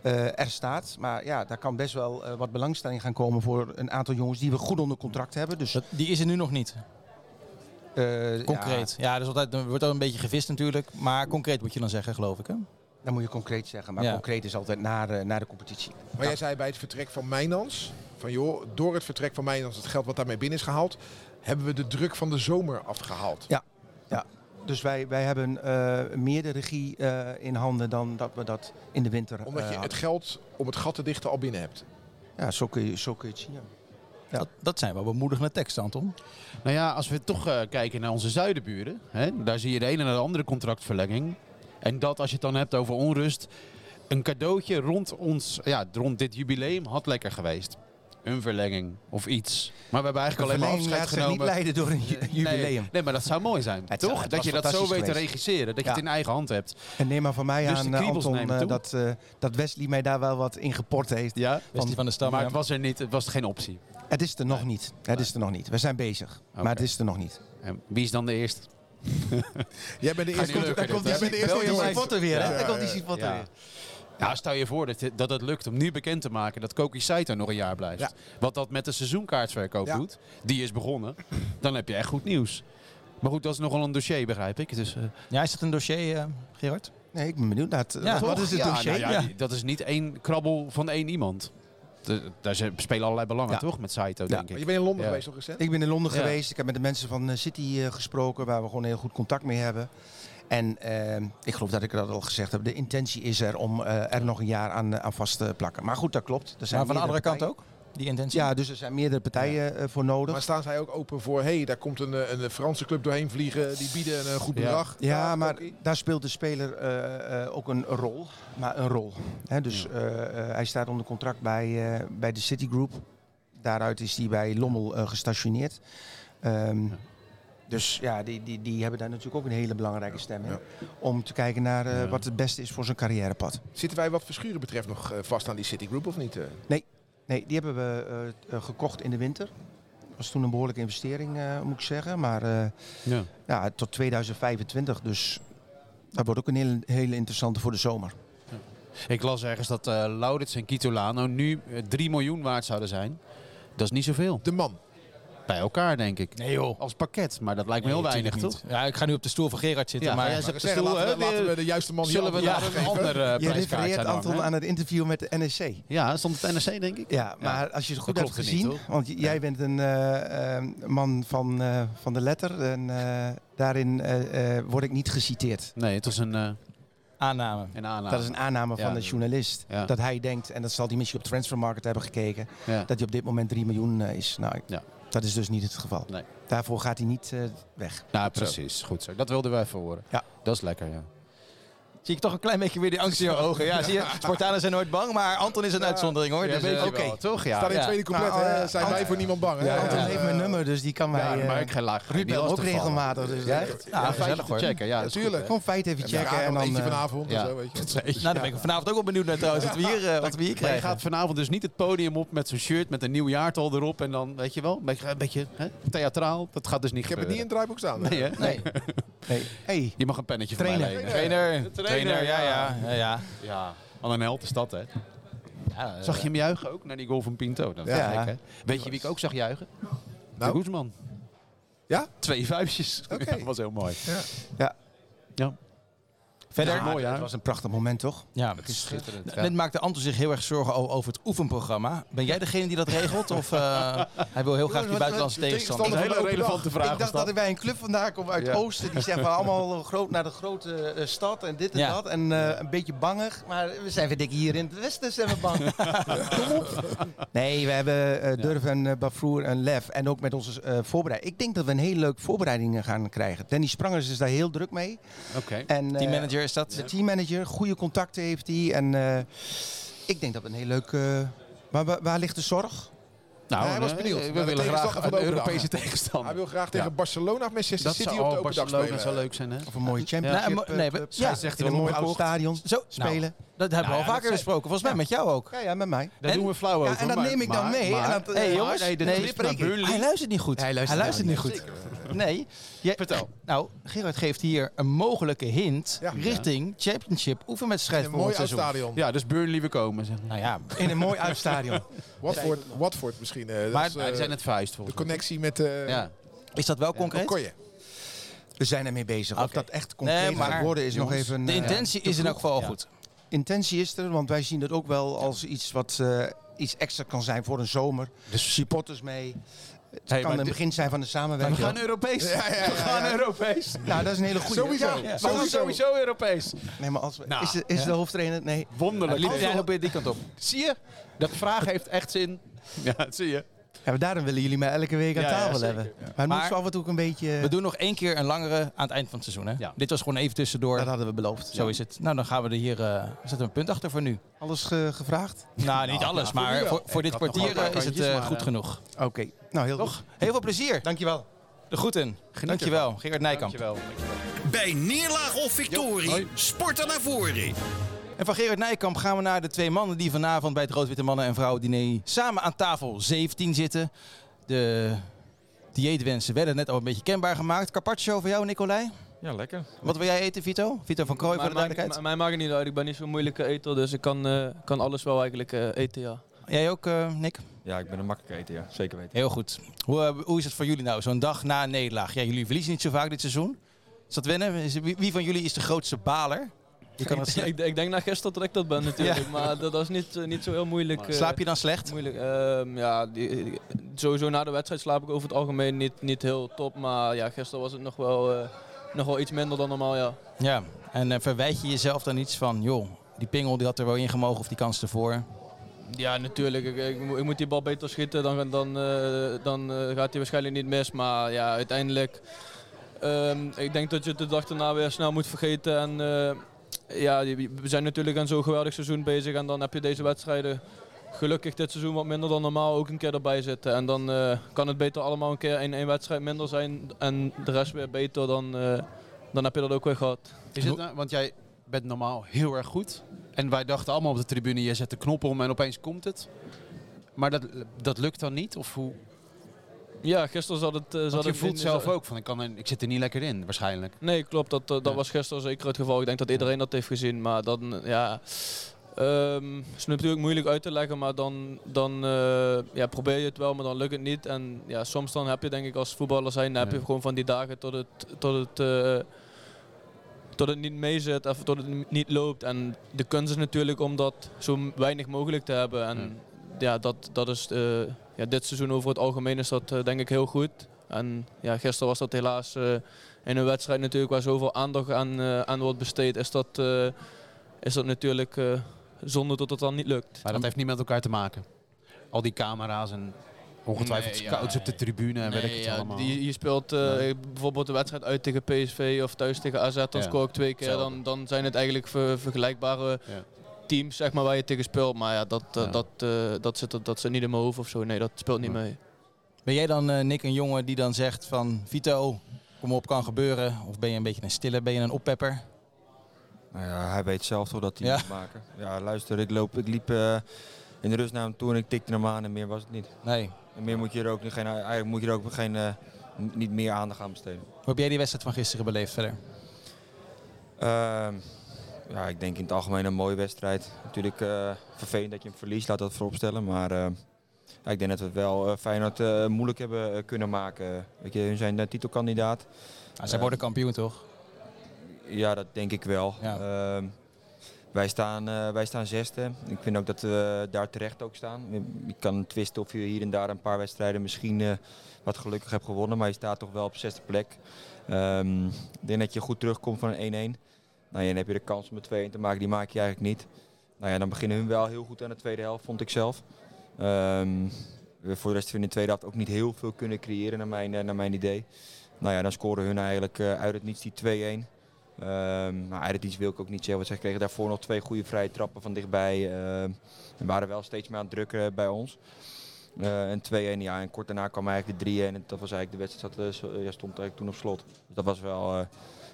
[SPEAKER 6] eh, er staat. Maar ja, daar kan best wel wat belangstelling gaan komen voor een aantal jongens die we goed onder contract hebben. Dus
[SPEAKER 2] die is er nu nog niet. Concreet. Ja, dus altijd, er wordt ook een beetje gevist natuurlijk. Maar concreet moet je dan zeggen, geloof ik. Hè?
[SPEAKER 6] Ja, dan moet je concreet zeggen. Maar
[SPEAKER 2] Ja.
[SPEAKER 6] concreet is altijd naar, eh, naar de competitie.
[SPEAKER 5] Maar jij zei bij het vertrek van Mijnans. Van joh, door het vertrek van Mijnans, het geld wat daarmee binnen is gehaald. Hebben we de druk van de zomer afgehaald.
[SPEAKER 6] Dus wij, wij hebben eh, meer de regie eh, in handen dan dat we dat in de winter
[SPEAKER 5] Omdat
[SPEAKER 6] eh,
[SPEAKER 5] je het geld om het gat te dichten al binnen hebt.
[SPEAKER 6] Ja, zo kun je, zo kun je het zien. ja. Ja.
[SPEAKER 2] Dat, dat zijn wel bemoedigende teksten, Anton.
[SPEAKER 4] Nou ja, als we toch eh, kijken naar onze zuidenburen. Hè, daar zie je de ene naar de andere contractverlenging. En dat als je het dan hebt over onrust. Een cadeautje rond ons, ja, rond dit jubileum had lekker geweest. Een verlenging of iets. Maar we hebben eigenlijk
[SPEAKER 6] Een
[SPEAKER 4] alleen maar
[SPEAKER 6] verlenging
[SPEAKER 4] afscheid
[SPEAKER 6] laat zich niet
[SPEAKER 4] genomen.
[SPEAKER 6] leiden door een ju- jubileum.
[SPEAKER 4] Nee, nee, maar dat zou mooi zijn,
[SPEAKER 6] Het
[SPEAKER 4] toch?
[SPEAKER 6] het
[SPEAKER 4] dat je dat zo weet te regisseren. Dat je het in eigen hand hebt.
[SPEAKER 6] En neem maar van mij
[SPEAKER 4] Dus
[SPEAKER 6] aan, eh, Anton, eh, dat, eh, dat Wesley mij daar wel wat in geport heeft.
[SPEAKER 4] Ja,
[SPEAKER 2] Wesley van de Stam.
[SPEAKER 4] maar
[SPEAKER 2] ja.
[SPEAKER 4] het was er niet. Het was geen optie.
[SPEAKER 6] Het is er nog niet. Het is er nog niet. We zijn bezig. Maar het is er nog niet.
[SPEAKER 4] En wie is dan de eerste? [laughs]
[SPEAKER 5] Jij bent de eerste.
[SPEAKER 4] lukken,
[SPEAKER 5] Daar komt-
[SPEAKER 4] dit,
[SPEAKER 5] jij bent de eerste
[SPEAKER 6] je weer, hè? Daar komt die weer.
[SPEAKER 4] Ja, stel je voor dat, dat het lukt om nu bekend te maken dat Koki Saito nog een jaar blijft.
[SPEAKER 5] Ja.
[SPEAKER 4] Wat dat met de seizoenkaartverkoop
[SPEAKER 5] Ja.
[SPEAKER 4] doet, die is begonnen, dan heb je echt goed nieuws. Maar goed, dat is nogal een dossier, begrijp ik. Dus, eh,
[SPEAKER 2] Ja, is dat een dossier, eh, Gerard?
[SPEAKER 6] Nee, ik ben benieuwd naar het.
[SPEAKER 2] Ja,
[SPEAKER 6] wat
[SPEAKER 2] toch?
[SPEAKER 6] is het
[SPEAKER 4] Ja,
[SPEAKER 6] dossier?
[SPEAKER 4] nou ja,
[SPEAKER 2] Ja.
[SPEAKER 4] die- dat is niet één krabbel van één iemand. Daar spelen allerlei belangen,
[SPEAKER 6] Ja.
[SPEAKER 4] toch? Met Saito,
[SPEAKER 6] Ja.
[SPEAKER 4] denk ik.
[SPEAKER 5] je bent in Londen
[SPEAKER 4] Ja.
[SPEAKER 5] geweest nog recent?
[SPEAKER 6] Ik ben in Londen
[SPEAKER 4] Ja.
[SPEAKER 6] geweest. Ik heb met de mensen van eh, City eh, gesproken, waar we gewoon heel goed contact mee hebben. En eh, ik geloof dat ik dat al gezegd heb. De intentie is er om eh, er nog een jaar aan, aan vast te plakken. Maar goed, dat klopt. Er zijn
[SPEAKER 2] Maar van de andere kant ook? Die intentie?
[SPEAKER 6] Ja, dus er zijn meerdere partijen eh, voor nodig.
[SPEAKER 5] Maar staan zij ook open voor, hé, hey, daar komt een, eh, een Franse club doorheen vliegen, die bieden een eh, goed
[SPEAKER 4] Ja.
[SPEAKER 5] bedrag.
[SPEAKER 6] Ja, maar daar speelt de speler eh, eh, ook een rol. Maar een rol. Hè, dus eh, eh, hij staat onder contract bij, eh, bij de Citigroup. Daaruit is hij bij Lommel gestationeerd. Ehm, Dus ja, die, die, die hebben daar natuurlijk ook een hele belangrijke stem in.
[SPEAKER 5] Ja.
[SPEAKER 6] Om te kijken naar eh,
[SPEAKER 4] Ja.
[SPEAKER 6] wat het beste is voor zijn carrièrepad.
[SPEAKER 5] Zitten wij wat Verschuren betreft nog vast aan die Citigroup of niet?
[SPEAKER 6] Nee, die hebben we eh, eh, gekocht in de winter. Dat was toen een behoorlijke investering, eh, moet ik zeggen. Maar eh,
[SPEAKER 4] Ja.
[SPEAKER 6] ja, tot 2025. Dus dat wordt ook een hele, hele interessante voor de zomer.
[SPEAKER 4] Ik las ergens dat eh Laurits en Kitolano nu eh, 3 miljoen waard zouden zijn. Dat is niet zoveel.
[SPEAKER 5] De man.
[SPEAKER 4] Bij elkaar, denk ik.
[SPEAKER 2] Nee joh.
[SPEAKER 4] Als pakket, maar dat lijkt me heel weinig, toch?
[SPEAKER 2] Ja, ik ga nu op de stoel van Gerard zitten,
[SPEAKER 4] Ja,
[SPEAKER 2] maar...
[SPEAKER 4] ja, de stoel,
[SPEAKER 5] laten, we, laten
[SPEAKER 4] de-
[SPEAKER 5] we de juiste man
[SPEAKER 4] Zullen we daar een andere
[SPEAKER 6] Je refereert Anton aan het interview met de NSC.
[SPEAKER 4] Ja, stond het NRC, denk ik?
[SPEAKER 6] Ja, maar als je het goed
[SPEAKER 4] Dat
[SPEAKER 6] hebt
[SPEAKER 4] niet,
[SPEAKER 6] gezien, want jij bent een eh, eh, man van, eh, van de letter en daarin word ik niet geciteerd.
[SPEAKER 4] Nee, het was een,
[SPEAKER 2] Aanname.
[SPEAKER 4] een aanname.
[SPEAKER 6] Dat is een aanname van
[SPEAKER 4] Ja.
[SPEAKER 6] de journalist.
[SPEAKER 4] Ja.
[SPEAKER 6] Dat hij denkt, en dat zal hij misschien op Transfermarkt hebben gekeken,
[SPEAKER 4] Ja.
[SPEAKER 6] dat hij op dit moment 3 miljoen is. Nou,
[SPEAKER 4] Ja.
[SPEAKER 6] Dat is dus niet het geval.
[SPEAKER 4] Nee.
[SPEAKER 6] Daarvoor gaat hij niet eh, weg.
[SPEAKER 4] Nou, precies. Goed zo. Dat wilden wij even horen.
[SPEAKER 6] Ja.
[SPEAKER 4] Dat is lekker, ja.
[SPEAKER 2] Zie ik toch een klein beetje weer die angst in je ogen. Ja, zie je, [laughs] Spartanen zijn nooit bang, maar Anton is een uitzondering hoor.
[SPEAKER 4] Ja,
[SPEAKER 2] Dus,
[SPEAKER 4] weet
[SPEAKER 2] eh,
[SPEAKER 4] je
[SPEAKER 6] oké.
[SPEAKER 4] wel, toch? Ja.
[SPEAKER 5] Staat in tweede couplet,
[SPEAKER 6] Nou,
[SPEAKER 5] hè?
[SPEAKER 6] eh,
[SPEAKER 5] zijn wij voor niemand bang. Hè?
[SPEAKER 6] Ja, Anton heeft mijn nummer, dus die kan mij... eh,
[SPEAKER 4] maar ik ga laag.
[SPEAKER 6] Ruud belt ook regelmatig. Dus
[SPEAKER 2] Ja,
[SPEAKER 6] eh,
[SPEAKER 2] echt?
[SPEAKER 4] Ja,
[SPEAKER 2] Ja,
[SPEAKER 4] feitje
[SPEAKER 2] gezellig
[SPEAKER 4] te
[SPEAKER 2] hoor.
[SPEAKER 4] checken. Ja, dat is goed,
[SPEAKER 6] Tuurlijk,
[SPEAKER 4] hè?
[SPEAKER 6] gewoon feit even checken. En dan,
[SPEAKER 5] eentje
[SPEAKER 6] eh,
[SPEAKER 5] vanavond
[SPEAKER 4] ja.
[SPEAKER 5] of zo, weet je. [laughs]
[SPEAKER 2] Nou, dan ben ik vanavond ook wel benieuwd naar trouwens wat we hier, eh, wat we hier
[SPEAKER 4] je
[SPEAKER 2] krijgen.
[SPEAKER 4] gaat vanavond dus niet het podium op met zo'n shirt met een nieuw jaartal erop. En dan, weet je wel, een beetje, een beetje hè, theatraal. Dat gaat dus niet
[SPEAKER 5] Ik heb het niet in het draaiboek staan.
[SPEAKER 4] Nee, hè?
[SPEAKER 2] Nee.
[SPEAKER 6] nee. Hey,
[SPEAKER 4] Je mag een pennetje van mij.
[SPEAKER 6] Trainer,
[SPEAKER 2] trainer, ja, ja. ja, ja.
[SPEAKER 4] Ja, al een held is dat, hè?
[SPEAKER 2] Ja,
[SPEAKER 4] Zag je hem juigen ook naar die goal van Pinto? Dat was
[SPEAKER 6] Ja.
[SPEAKER 4] gek, hè? Weet je wie ik ook zag juichen?
[SPEAKER 5] Nou?
[SPEAKER 4] De Guzman.
[SPEAKER 5] Ja?
[SPEAKER 4] Twee vuistjes.
[SPEAKER 5] Oké. [laughs]
[SPEAKER 4] dat was heel mooi.
[SPEAKER 6] Ja.
[SPEAKER 4] Ja.
[SPEAKER 2] Verder?
[SPEAKER 4] Ja, mooi, hè?
[SPEAKER 6] Het was een prachtig moment, toch?
[SPEAKER 2] Ja.
[SPEAKER 4] Het is schitterend.
[SPEAKER 2] Net maakte Anton zich heel erg zorgen over het oefenprogramma. Ben jij degene die dat regelt? Of eh, hij wil heel graag die buitenlandse tegenstander?
[SPEAKER 4] Dat is een hele relevante vraag.
[SPEAKER 6] Ik dacht dat ik bij een club vandaan kom uit
[SPEAKER 4] Ja.
[SPEAKER 6] het oosten. Die zeggen van allemaal groot naar de grote eh, stad en dit en
[SPEAKER 2] Ja.
[SPEAKER 6] dat. En eh, een beetje bangig. Maar we zijn weer dik hier in het westen zijn we bang. [laughs] Kom op. Nee, we hebben eh, Durf en uh, Bafroer en Lef. En ook met onze eh voorbereiding. Ik denk dat we een hele leuke voorbereidingen gaan krijgen. Danny Sprangers is daar heel druk mee.
[SPEAKER 4] Oké.
[SPEAKER 6] En, eh,
[SPEAKER 2] Teammanager is dat?
[SPEAKER 6] De teammanager, goede contacten heeft hij. En eh, ik denk dat we een heel leuk... eh, waar, waar, waar ligt de zorg?
[SPEAKER 4] Nou,
[SPEAKER 5] hij was
[SPEAKER 4] eh,
[SPEAKER 5] benieuwd
[SPEAKER 4] We willen graag een Europese
[SPEAKER 5] dag.
[SPEAKER 4] tegenstander.
[SPEAKER 5] Hij wil graag tegen
[SPEAKER 4] Ja.
[SPEAKER 5] Barcelona of Manchester
[SPEAKER 4] Dat
[SPEAKER 5] City
[SPEAKER 4] zou
[SPEAKER 5] op de open dag
[SPEAKER 4] Barcelona
[SPEAKER 5] spelen.
[SPEAKER 4] zou leuk zijn, hè?
[SPEAKER 6] Of een mooie championship?
[SPEAKER 2] maar- nee, we-
[SPEAKER 6] club?
[SPEAKER 2] ja,
[SPEAKER 4] zegt
[SPEAKER 6] in
[SPEAKER 4] hij
[SPEAKER 6] een mooi oud stadion
[SPEAKER 2] Zo,
[SPEAKER 6] spelen.
[SPEAKER 2] Nou, dat hebben we
[SPEAKER 4] Nou
[SPEAKER 2] al
[SPEAKER 4] ja,
[SPEAKER 2] vaker
[SPEAKER 4] dat
[SPEAKER 2] besproken. Volgens mij met jou ook.
[SPEAKER 6] Ja, ja, met mij.
[SPEAKER 4] Daar
[SPEAKER 2] En-
[SPEAKER 4] doen we flauw
[SPEAKER 6] Ja,
[SPEAKER 4] over.
[SPEAKER 6] en dan
[SPEAKER 4] maar-
[SPEAKER 6] neem ik dan mee.
[SPEAKER 4] maar-
[SPEAKER 6] en dat,
[SPEAKER 2] Hey,
[SPEAKER 6] eh,
[SPEAKER 2] jongens,
[SPEAKER 4] nee.
[SPEAKER 2] Hij luistert niet goed.
[SPEAKER 6] Hij luistert
[SPEAKER 2] niet
[SPEAKER 6] niet.
[SPEAKER 2] goed. Nee. Je-
[SPEAKER 4] Vertel.
[SPEAKER 2] Nou, Gerard geeft hier een mogelijke hint
[SPEAKER 5] Ja.
[SPEAKER 2] richting championship oefenwedstrijd
[SPEAKER 5] Een
[SPEAKER 2] voor
[SPEAKER 5] mooi
[SPEAKER 2] het
[SPEAKER 5] oud
[SPEAKER 2] seizoen.
[SPEAKER 5] stadion.
[SPEAKER 4] Ja, dus Burnley we komen. Zeg.
[SPEAKER 2] Nou ja,
[SPEAKER 6] In een mooi oud stadion. [laughs]
[SPEAKER 5] Watford, Watford misschien. eh, dat
[SPEAKER 2] Maar-
[SPEAKER 5] is, eh,
[SPEAKER 4] die zijn het vuist
[SPEAKER 5] de
[SPEAKER 4] volgens
[SPEAKER 5] connectie met eh
[SPEAKER 4] Ja.
[SPEAKER 2] is dat wel concreet?
[SPEAKER 6] We zijn ermee bezig. Of dat echt concreet
[SPEAKER 2] Nee, maar-
[SPEAKER 6] gaat worden is nog even...
[SPEAKER 2] De
[SPEAKER 6] eh,
[SPEAKER 2] intentie
[SPEAKER 6] te
[SPEAKER 2] is in elk geval
[SPEAKER 4] Ja.
[SPEAKER 2] goed.
[SPEAKER 6] Intentie is er, want wij zien het ook wel als iets wat eh, iets extra kan zijn voor een zomer.
[SPEAKER 4] Dus
[SPEAKER 6] Supporters mee. Het
[SPEAKER 4] Hey,
[SPEAKER 6] kan een begin zijn van de
[SPEAKER 4] we
[SPEAKER 6] samenwerking.
[SPEAKER 4] gaan Europees.
[SPEAKER 5] Ja, ja, ja,
[SPEAKER 4] We gaan. Europees.
[SPEAKER 6] Nou, dat is een hele goede.
[SPEAKER 5] Sowieso.
[SPEAKER 6] Ja.
[SPEAKER 4] We gaan
[SPEAKER 5] Sowieso.
[SPEAKER 4] Europees.
[SPEAKER 6] Nee, maar als we,
[SPEAKER 4] Nou,
[SPEAKER 6] is de, is de hoofdtrainer? Nee.
[SPEAKER 4] Wonderlijk.
[SPEAKER 2] Liep jij
[SPEAKER 4] we-
[SPEAKER 2] op die kant op?
[SPEAKER 4] Zie je? Dat vraag heeft echt zin. Ja, dat zie je.
[SPEAKER 6] Ja, maar daarom willen jullie mij elke week aan
[SPEAKER 4] Ja,
[SPEAKER 6] tafel hebben.
[SPEAKER 4] Ja.
[SPEAKER 6] Maar het
[SPEAKER 2] Maar-
[SPEAKER 6] moet zo af en toe ook een beetje...
[SPEAKER 2] We doen nog één keer een langere aan het eind van het seizoen. Hè?
[SPEAKER 4] Ja.
[SPEAKER 2] Dit was gewoon even tussendoor.
[SPEAKER 6] Dat hadden we beloofd.
[SPEAKER 2] Zo is het. Nou, dan gaan we er hier eh, zetten we een punt achter voor nu.
[SPEAKER 6] Alles ge- gevraagd?
[SPEAKER 2] Nou, niet alles, maar voor, voor dit kwartier eh, is het eh,
[SPEAKER 4] maar,
[SPEAKER 2] goed genoeg.
[SPEAKER 6] Oké. Nou, heel
[SPEAKER 2] Toch?
[SPEAKER 6] goed.
[SPEAKER 2] Heel veel plezier.
[SPEAKER 6] Dankjewel.
[SPEAKER 2] De groeten. Dankjewel, Gerard Nijkamp.
[SPEAKER 4] Dankjewel.
[SPEAKER 1] Bij neerlaag of victorie, sporten naar voren.
[SPEAKER 2] En van Gerard Nijkamp gaan we naar de twee mannen die vanavond bij het Rood-Witte Mannen en Vrouwen diner samen aan tafel 17 zitten. De dieetwensen werden net al een beetje kenbaar gemaakt. Carpaccio voor jou, Nicolai.
[SPEAKER 7] Ja, lekker.
[SPEAKER 2] Wat wil jij eten, Vito? Vito van Krooi, voor de duidelijkheid.
[SPEAKER 7] mij maakt het niet uit. Ik ben niet zo'n moeilijke eter, dus ik kan, eh, kan alles wel eigenlijk eh, eten, ja.
[SPEAKER 2] Jij ook, eh, Nick?
[SPEAKER 7] Ja, ik ben een makkelijke eter, ja. Zeker weten.
[SPEAKER 2] Heel goed. Hoe, hoe is het voor jullie nou, zo'n dag na een nederlaag? Ja, jullie verliezen niet zo vaak dit seizoen. Is dat wennen? Is- Wie, wie van jullie is de grootste baler? Je kan het [laughs]
[SPEAKER 7] ik, ik denk na gisteren dat ik dat ben [laughs] natuurlijk. Maar dat, is niet, eh, niet zo heel moeilijk. eh,
[SPEAKER 2] Slaap je dan slecht?
[SPEAKER 7] Moeilijk. Ehm, ja, die, die- sowieso na de wedstrijd slaap ik over het algemeen niet, niet heel top. Maar ja, gisteren was het nog wel, eh, nog wel iets minder dan normaal, ja.
[SPEAKER 2] Ja. En eh, verwijt je jezelf dan iets van, joh, die pingel die had er wel in gemogen of die kans ervoor?
[SPEAKER 7] Ja, natuurlijk. Ik, ik, moet- ik moet die bal beter schieten, dan, dan, eh, dan eh, gaat hij waarschijnlijk niet mis. Maar ja, uiteindelijk... ehm, ik denk dat je de dag daarna weer snel moet vergeten. En eh, ja, we zijn natuurlijk aan zo'n geweldig seizoen bezig. En dan heb je deze wedstrijden gelukkig dit seizoen wat minder dan normaal ook een keer erbij zitten. En dan eh, kan het beter allemaal een keer in één wedstrijd minder zijn en de rest weer beter. Dan, eh, dan heb je dat ook weer gehad.
[SPEAKER 4] Nou, want jij bent normaal heel erg goed. En wij dachten allemaal op de tribune, je zet de knop om en opeens komt het. Maar dat, dat lukt dan niet? Of hoe?
[SPEAKER 7] Ja, gisteren zat het... eh,
[SPEAKER 4] Want
[SPEAKER 7] zat
[SPEAKER 4] je
[SPEAKER 7] het
[SPEAKER 4] voelt
[SPEAKER 7] in-
[SPEAKER 4] zelf ook van, ik, kan er, ik zit er niet lekker in, waarschijnlijk.
[SPEAKER 7] Nee, klopt. Dat, eh, dat
[SPEAKER 4] Ja.
[SPEAKER 7] was gisteren zeker het geval. Ik denk dat iedereen dat heeft gezien. Maar dan, ja... ehm is natuurlijk moeilijk uit te leggen, maar dan, dan eh, ja, probeer je het wel, maar dan lukt het niet. En ja, soms dan heb je denk ik als voetballer zijn, dan heb
[SPEAKER 4] Ja.
[SPEAKER 7] je gewoon van die dagen tot het, tot het, eh, tot het niet meezit of tot het niet loopt. En de kunst is natuurlijk om dat zo weinig mogelijk te hebben. En ja, dat, dat is eh, ja, dit seizoen over het algemeen is dat eh, denk ik heel goed. En ja, gisteren was dat helaas eh, in een wedstrijd natuurlijk waar zoveel aandacht aan, eh, aan wordt besteed, is dat, eh, is dat natuurlijk eh, zonde dat het dan niet lukt.
[SPEAKER 4] Maar dat heeft niet met elkaar te maken. Al die camera's en ongetwijfeld
[SPEAKER 7] Nee, ja,
[SPEAKER 4] scouts op de tribune en weet ik
[SPEAKER 7] Nee,
[SPEAKER 4] het
[SPEAKER 7] ja,
[SPEAKER 4] allemaal.
[SPEAKER 7] die- je speelt eh,
[SPEAKER 4] Nee.
[SPEAKER 7] bijvoorbeeld de wedstrijd uit tegen PSV of thuis tegen AZ, dan
[SPEAKER 4] Ja.
[SPEAKER 7] scoor ik twee keer. Dan, dan zijn het eigenlijk ver- vergelijkbare
[SPEAKER 4] Ja.
[SPEAKER 7] teams zeg maar, waar je tegen speelt. Maar ja, dat, eh,
[SPEAKER 4] Ja.
[SPEAKER 7] Dat, eh, dat, zit, er- dat zit niet in mijn hoofd of zo. Nee, dat speelt niet
[SPEAKER 4] Ja.
[SPEAKER 7] mee.
[SPEAKER 2] Ben jij dan, eh, Nick, een jongen die dan zegt van, Vito, kom op, kan gebeuren? Of ben je een beetje een stille, ben je een oppepper?
[SPEAKER 8] Nou ja, hij weet zelf toch dat hij
[SPEAKER 2] Ja.
[SPEAKER 8] moet maken. Ja, luister, ik, loop, ik liep eh, in de rust naar hem toe en ik tikte hem aan en meer was het niet.
[SPEAKER 2] Nee.
[SPEAKER 8] En meer moet je er ook, niet- geen, eigenlijk moet je er ook geen, eh, niet meer aandacht aan besteden.
[SPEAKER 2] Hoe heb jij die wedstrijd van gisteren beleefd verder?
[SPEAKER 8] Ehm, ja, ik denk in het algemeen een mooie wedstrijd. Natuurlijk eh, vervelend dat je hem verliest, laat dat vooropstellen. Maar eh, ja, ik denk dat we het wel eh, Feyenoord eh, moeilijk hebben eh, kunnen maken. Weet je, hun zijn de titelkandidaat.
[SPEAKER 2] Zij
[SPEAKER 8] Eh,
[SPEAKER 2] worden kampioen, toch?
[SPEAKER 8] Ja, dat denk ik wel.
[SPEAKER 2] Ja.
[SPEAKER 8] Ehm, wij, staan, eh, wij staan zesde. Ik vind ook dat we daar terecht ook staan. Je kan twisten of je hier en daar een paar wedstrijden misschien eh, wat gelukkig hebt gewonnen. Maar je staat toch wel op zesde plek. Ehm, ik denk dat je goed terugkomt van een 1-1. Nou ja, dan heb je de kans om een 2-1 te maken. Die maak je eigenlijk niet. Nou ja, dan beginnen hun wel heel goed aan de tweede helft, vond ik zelf. We voor de rest in de tweede helft ook niet heel veel kunnen creëren naar mijn, eh, naar mijn idee. Nou ja, dan scoren hun eigenlijk eh, uit het niets die 2-1. Ehm maar uit het iets wil ik ook niet zeggen, want zij kregen daarvoor nog twee goede vrije trappen van dichtbij. ehm, en waren wel steeds meer aan het drukken bij ons. Eh, en 2-1, ja, en kort daarna kwam eigenlijk de 3-1. En dat was eigenlijk de wedstrijd, zat, eh, stond eigenlijk toen op slot. Dus dat was wel eh,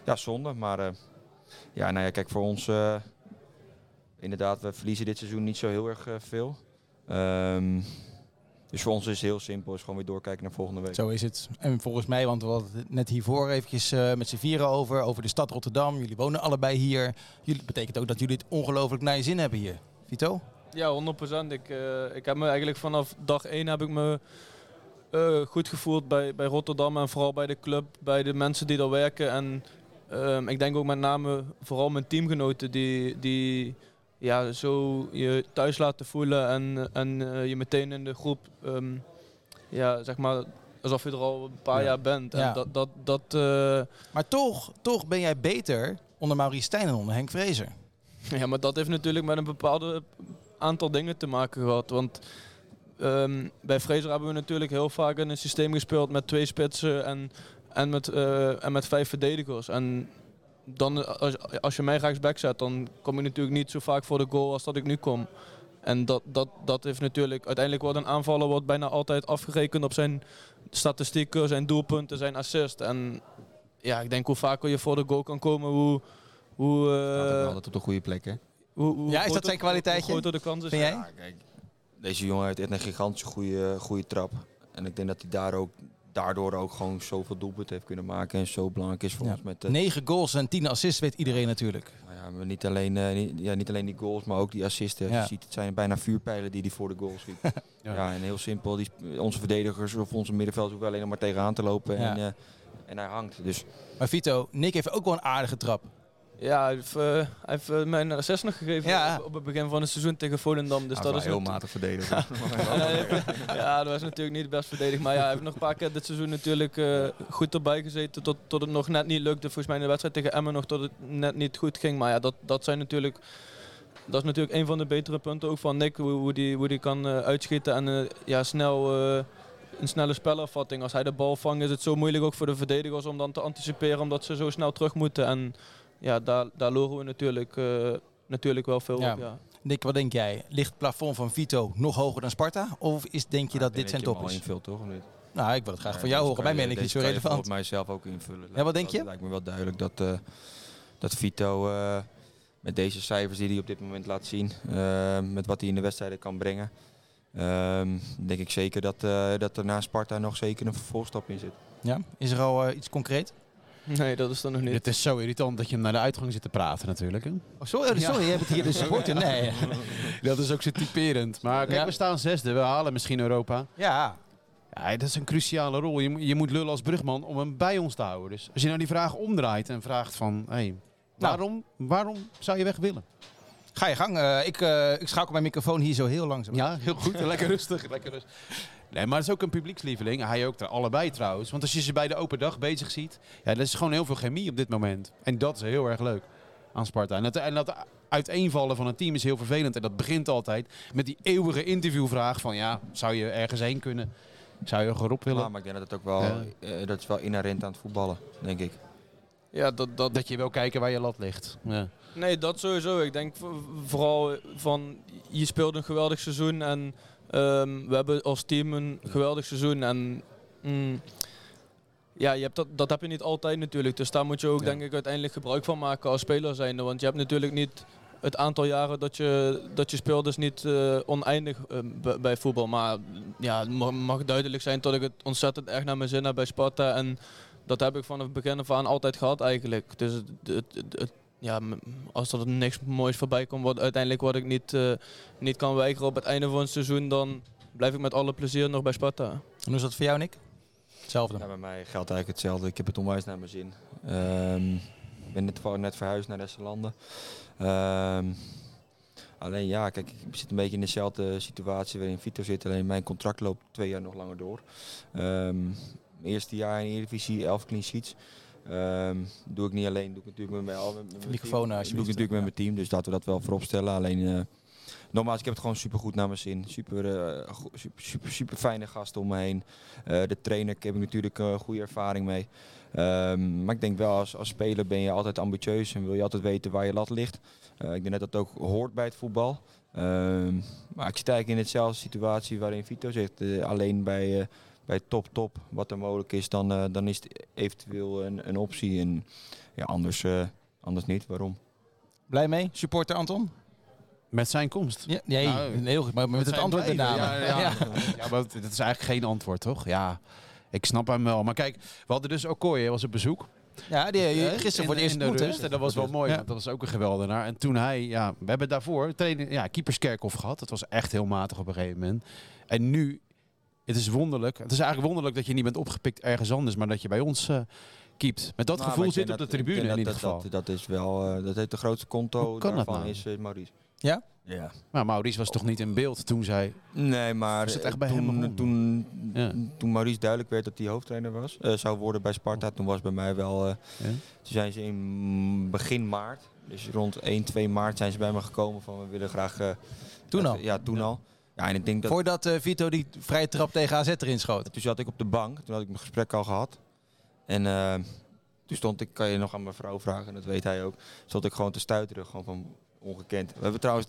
[SPEAKER 8] ja, zonde. Maar eh, ja, nou ja, kijk, voor ons, eh, inderdaad, we verliezen dit seizoen niet zo heel erg eh, veel. Ehm, dus voor ons is het heel simpel, is gewoon weer doorkijken naar volgende week.
[SPEAKER 2] Zo is het. En volgens mij, want we hadden het net hiervoor eventjes eh, met z'n vieren over, over de stad Rotterdam. Jullie wonen allebei hier. Jullie, betekent ook dat jullie het ongelooflijk naar je zin hebben hier. Vito?
[SPEAKER 7] Ja, 100%. Ik, eh, ik heb me eigenlijk vanaf dag 1 heb ik me eh, goed gevoeld bij, bij Rotterdam en vooral bij de club, bij de mensen die daar werken. En ehm, ik denk ook met name vooral mijn teamgenoten die, die ja, zo je thuis laten voelen en, en eh, je meteen in de groep, ehm, ja, zeg maar, alsof je er al een paar
[SPEAKER 2] Ja.
[SPEAKER 7] jaar bent.
[SPEAKER 2] Ja.
[SPEAKER 7] En dat, dat, dat, eh,
[SPEAKER 2] Maar toch, toch ben jij beter onder Maurice Stijn en onder Henk Vrezer. [laughs]
[SPEAKER 7] Ja, maar dat heeft natuurlijk met een bepaalde aantal dingen te maken gehad. Want ehm, bij Fraser hebben we natuurlijk heel vaak in een systeem gespeeld met twee spitsen en, en, met, eh, en met vijf verdedigers. En dan, als, als je mij rechtsback zet, dan kom ik natuurlijk niet zo vaak voor de goal als dat ik nu kom. En dat, dat, dat heeft natuurlijk, uiteindelijk wordt een aanvaller wordt bijna altijd afgerekend op zijn statistieken, zijn doelpunten, zijn assist. En ja, ik denk hoe vaker je voor de goal kan komen, hoe, hoe, eh,
[SPEAKER 8] altijd op de goede plek, hè?
[SPEAKER 7] hoe, hoe
[SPEAKER 2] Ja, is dat zijn kwaliteitje?
[SPEAKER 7] Hoe groter de kans is.
[SPEAKER 2] Vind jij?
[SPEAKER 8] Ja, kijk, deze jongen heeft echt een gigantische goede, goede trap. En ik denk dat hij daar ook, daardoor ook gewoon zoveel doelpunten heeft kunnen maken. En zo belangrijk is voor
[SPEAKER 2] Ja.
[SPEAKER 8] ons. Met,
[SPEAKER 2] Negen goals en tien assists weet iedereen natuurlijk.
[SPEAKER 8] nou ja, maar niet, alleen, eh, niet, ja, niet alleen die goals, maar ook die assisten.
[SPEAKER 2] Ja.
[SPEAKER 8] Je ziet, het zijn bijna vuurpijlen die hij voor de goal schiet. [laughs]
[SPEAKER 4] Ja.
[SPEAKER 8] ja. en heel simpel. Die, onze verdedigers of onze middenvelders hoeven alleen nog maar tegenaan te lopen.
[SPEAKER 2] Ja.
[SPEAKER 8] En, eh, en hij hangt. Dus
[SPEAKER 2] Maar Vito, Nick heeft ook wel een aardige trap.
[SPEAKER 7] Ja, hij heeft, eh, hij heeft eh, mij een assist nog gegeven
[SPEAKER 2] Ja.
[SPEAKER 7] op, op het begin van het seizoen tegen Volendam. Dus dat is
[SPEAKER 8] heel matig verdedigen. [laughs]
[SPEAKER 7] Ja, [laughs] ja, dat was natuurlijk niet best verdedigd. Maar ja, hij heeft nog een paar keer dit seizoen natuurlijk eh, goed erbij gezeten. Tot, tot het nog net niet lukte. Volgens mij in de wedstrijd tegen Emmen nog tot het net niet goed ging. Maar ja, dat, dat zijn natuurlijk... Dat is natuurlijk een van de betere punten ook van Nick. Hoe, hoe die, hoe die kan eh, uitschieten en eh, ja, snel... eh, een snelle spelafvatting. Als hij de bal vangt is het zo moeilijk ook voor de verdedigers om dan te anticiperen omdat ze zo snel terug moeten. En ja, daar, daar loren we natuurlijk, eh, natuurlijk wel veel
[SPEAKER 2] Ja.
[SPEAKER 7] op. Ja.
[SPEAKER 2] Nick, wat denk jij? Ligt het plafond van Vito nog hoger dan Sparta? Of is, denk je dat dit zijn top is?
[SPEAKER 8] invult toch? Of niet?
[SPEAKER 2] Nou, ik wil het graag
[SPEAKER 8] Ja,
[SPEAKER 2] van jou horen.
[SPEAKER 8] kan
[SPEAKER 2] Mij ben ik niet zo relevant.
[SPEAKER 8] volgens mij zelf ook invullen.
[SPEAKER 2] Ja, wat denk
[SPEAKER 8] Dat
[SPEAKER 2] je?
[SPEAKER 8] lijkt me wel duidelijk dat, eh, dat Vito eh, met deze cijfers die hij op dit moment laat zien, met wat hij in de wedstrijden kan brengen, ehm, denk ik zeker dat, eh, dat er na Sparta nog zeker een vervolgstap in zit.
[SPEAKER 2] Ja? Is er al iets concreet?
[SPEAKER 7] Nee, dat is er nog niet.
[SPEAKER 4] Het is zo irritant dat je hem naar de uitgang zit te praten natuurlijk. Hè?
[SPEAKER 2] Oh, sorry, sorry, je hebt het hier de supporter. Nee. [laughs]
[SPEAKER 4] Dat is ook zo typerend. Maar kijk,
[SPEAKER 2] Ja.
[SPEAKER 4] we staan zesde. We halen misschien Europa.
[SPEAKER 2] Ja,
[SPEAKER 4] Ja, dat is een cruciale rol. Je, moet- je moet lullen als brugman om hem bij ons te houden. Dus als je nou die vraag omdraait en vraagt van... Hey, waarom, waarom zou je weg willen?
[SPEAKER 2] ga je gang. Eh, ik, eh, ik schakel mijn microfoon hier zo heel langzaam.
[SPEAKER 4] Ja, heel goed. lekker rustig. Lekker rustig. Nee, maar het is ook een publiekslieveling. Hij ook er allebei trouwens. Want als je ze bij de open dag bezig ziet... Ja, dat is gewoon heel veel chemie op dit moment. En dat is heel erg leuk aan Sparta. En dat, en dat uiteenvallen van een team is heel vervelend. En dat begint altijd met die eeuwige interviewvraag van... Ja, zou je ergens heen kunnen? Zou je er op willen?
[SPEAKER 8] Maar, maar ik denk dat het ook wel,
[SPEAKER 4] Ja.
[SPEAKER 8] eh, dat is wel inherent aan het voetballen, denk ik.
[SPEAKER 7] Ja, dat, dat,
[SPEAKER 4] Dat je wil kijken waar je lat ligt. Ja.
[SPEAKER 7] Nee, dat sowieso. Ik denk vooral van je speelt een geweldig seizoen en ehm, we hebben als team een geweldig seizoen. En mm, ja, je hebt dat, dat heb je niet altijd natuurlijk. Dus daar moet je ook
[SPEAKER 8] Ja.
[SPEAKER 7] denk ik uiteindelijk gebruik van maken als speler zijnde. Want je hebt natuurlijk niet het aantal jaren dat je, dat je speelt is niet eh, oneindig eh, bij voetbal. Maar ja, het mag, duidelijk zijn dat ik het ontzettend erg naar mijn zin heb bij Sparta. En dat heb ik vanaf het begin af aan altijd gehad eigenlijk. Dus het- het- ja, als er niks moois voorbij komt, wat uiteindelijk wat ik niet, eh, niet kan weigeren op het einde van het seizoen, dan blijf ik met alle plezier nog bij Sparta.
[SPEAKER 2] En hoe is dat voor jou, Nick? Hetzelfde.
[SPEAKER 8] Ja, bij mij geldt eigenlijk hetzelfde. Ik heb het onwijs naar mijn zin. Ehm, ik ben net, net verhuisd naar Esselanden. Ehm alleen ja, kijk, ik zit een beetje in dezelfde situatie waarin Vito zit. Alleen mijn contract loopt twee jaar nog langer door. Ehm, eerste jaar in de Eredivisie, 11 clean sheets. Ehm, doe ik niet alleen, doe ik natuurlijk met mijn, met, met mijn
[SPEAKER 2] Microfoon,
[SPEAKER 8] team. Doe ik natuurlijk met mijn team, dus laten we dat wel voorop stellen. Alleen, eh, nogmaals, ik heb het gewoon super goed naar mijn zin. Super, eh, super, super, super fijne gasten om me heen. Eh, de trainer heb ik natuurlijk een goede ervaring mee. Ehm, maar ik denk wel, als, als speler ben je altijd ambitieus en wil je altijd weten waar je lat ligt. Ik denk dat dat ook hoort bij het voetbal. Ehm, maar ik zit eigenlijk in hetzelfde situatie waarin Vito zit. Alleen bij, bij top top, wat er mogelijk is, dan, eh, dan is het eventueel een, een optie. En ja, anders, eh, anders niet. Waarom?
[SPEAKER 2] Blij mee, supporter Anton?
[SPEAKER 4] Met zijn komst.
[SPEAKER 2] Ja, nee,
[SPEAKER 4] Nou,
[SPEAKER 2] heel goed, maar met het antwoord met
[SPEAKER 4] blijven.
[SPEAKER 2] name.
[SPEAKER 4] Ja, [laughs] ja. ja, maar dat is eigenlijk geen antwoord, toch? Ja, ik snap hem wel. Maar kijk, we hadden dus Okoye, was op bezoek.
[SPEAKER 2] Ja, die
[SPEAKER 4] Eh,
[SPEAKER 2] gisteren
[SPEAKER 4] in-
[SPEAKER 2] voor het eerst
[SPEAKER 4] in de
[SPEAKER 2] hè?
[SPEAKER 4] rust. En dat was wel mooi,
[SPEAKER 2] Ja.
[SPEAKER 4] want dat was ook een geweldenaar. En toen hij, ja, we hebben daarvoor training, ja, keeperskerkhoff gehad. Dat was echt heel matig op een gegeven moment. En nu, het is wonderlijk. Het is eigenlijk wonderlijk dat je niet bent opgepikt ergens anders, maar dat je bij ons eh keept. Met dat
[SPEAKER 8] Nou,
[SPEAKER 4] gevoel zit op de
[SPEAKER 8] dat-
[SPEAKER 4] tribune in
[SPEAKER 8] dat,
[SPEAKER 4] ieder geval.
[SPEAKER 8] dat, dat, is wel, eh, dat heeft de grootste konto daarvan
[SPEAKER 4] nou?
[SPEAKER 8] is eh, Maurice.
[SPEAKER 2] Ja?
[SPEAKER 8] Ja.
[SPEAKER 4] Maar Maurice was toch niet in beeld toen zij...
[SPEAKER 8] Nee, maar
[SPEAKER 4] Was het echt bij hem
[SPEAKER 8] toen,
[SPEAKER 4] begonnen?
[SPEAKER 8] toen,
[SPEAKER 4] Ja.
[SPEAKER 8] toen Maurice duidelijk werd dat hij hoofdtrainer was, zou worden bij Sparta, toen was bij mij wel...
[SPEAKER 4] Ja.
[SPEAKER 8] Toen zijn ze in begin maart, dus rond 1, 2 maart zijn ze bij me gekomen van we willen graag...
[SPEAKER 2] Toen al?
[SPEAKER 8] Ja, toen al. Ja, en ik denk dat...
[SPEAKER 2] Voordat eh, Vito die vrije trap tegen AZ erin schoot.
[SPEAKER 8] Toen zat ik op de bank, toen had ik mijn gesprek al gehad. En eh, toen stond ik, kan je nog aan mijn vrouw vragen, en dat weet hij ook, stond ik gewoon te stuiteren, gewoon van ongekend. We hebben trouwens,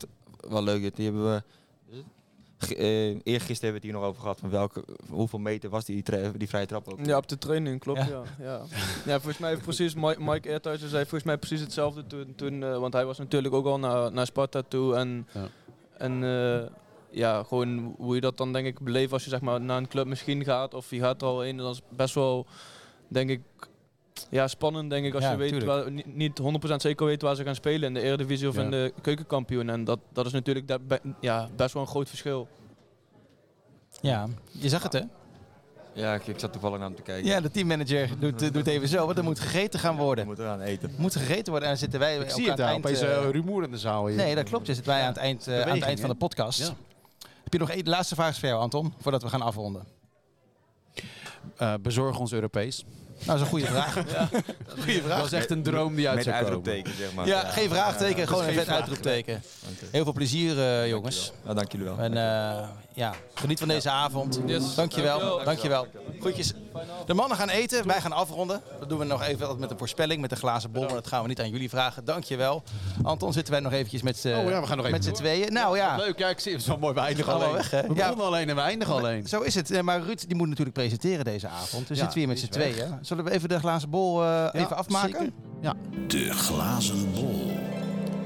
[SPEAKER 8] wel leuk, die hebben we, eh, eergisteren hebben we het hier nog over gehad, van welke, hoeveel meter was die, die vrije trap ook.
[SPEAKER 7] Ja, op de training, klopt.
[SPEAKER 2] Ja.
[SPEAKER 7] Ja. Ja, ja. volgens mij precies Mike, Mike zei volgens mij precies hetzelfde toen, toen eh, want hij was natuurlijk ook al naar, naar Sparta toe en,
[SPEAKER 4] Ja.
[SPEAKER 7] en eh, ja, gewoon hoe je dat dan denk ik beleeft als je zeg maar naar een club misschien gaat of je gaat er al in, dat is best wel denk ik ja, spannend denk ik als
[SPEAKER 2] Ja,
[SPEAKER 7] je weet waar, niet, niet 100% zeker weet waar ze gaan spelen in de Eredivisie of
[SPEAKER 4] Ja.
[SPEAKER 7] in de keukenkampioen en dat, dat is natuurlijk da- be- ja, best wel een groot verschil.
[SPEAKER 2] Ja, je zag het hè?
[SPEAKER 8] Ja, ik, ik zat toevallig naar hem te kijken.
[SPEAKER 2] Ja, de teammanager doet, eh, doet even zo, want er moet gegeten gaan worden.
[SPEAKER 8] moeten gaan eten.
[SPEAKER 2] Moet gegeten worden en dan zitten wij
[SPEAKER 4] Ik
[SPEAKER 2] ook
[SPEAKER 4] zie
[SPEAKER 2] aan
[SPEAKER 4] het daar,
[SPEAKER 2] eind,
[SPEAKER 4] opeens uh, rumoer in de zaal hier.
[SPEAKER 2] Nee, dat klopt. Je zit wij aan het eind, aan het eind van de podcast. Heb je nog één laatste vraag voor jou, Anton, voordat we gaan afronden?
[SPEAKER 4] Eh, bezorg ons Europees.
[SPEAKER 2] Nou, dat is een goede vraag. [laughs]
[SPEAKER 4] Goeie vraag. Dat is echt een droom die uit
[SPEAKER 8] Met
[SPEAKER 4] zou komen.
[SPEAKER 8] uitroepteken, zeg maar.
[SPEAKER 2] Ja, geen vraagteken,
[SPEAKER 8] Ja,
[SPEAKER 2] gewoon een vet uitroepteken. Heel veel plezier, eh, jongens.
[SPEAKER 8] Ja, dank jullie wel.
[SPEAKER 2] En eh, ja, geniet van deze avond.
[SPEAKER 7] Yes.
[SPEAKER 2] Dankjewel.
[SPEAKER 7] Dankjewel.
[SPEAKER 2] Dankjewel. Groetjes. De mannen gaan eten, wij gaan afronden. Dat doen we nog even met een voorspelling, met een glazen bol. Maar dat gaan we niet aan jullie vragen. Dankjewel. Anton, zitten wij nog eventjes met z'n
[SPEAKER 4] Oh ja, we gaan nog even
[SPEAKER 2] met z'n tweeën. Nou ja,
[SPEAKER 4] Leuk, ja, ik zie het wel mooi. We eindigen alleen.
[SPEAKER 2] weg, hè?
[SPEAKER 4] We
[SPEAKER 2] Ja.
[SPEAKER 4] begonnen alleen en we eindigen alleen.
[SPEAKER 2] zo is het. Eh, Maar Ruud die moet natuurlijk presenteren deze avond. Dus
[SPEAKER 4] Ja,
[SPEAKER 2] zitten we hier met z'n tweeën. Zullen we even de glazen bol eh, even afmaken?
[SPEAKER 4] zeker. Ja.
[SPEAKER 1] De glazen bol.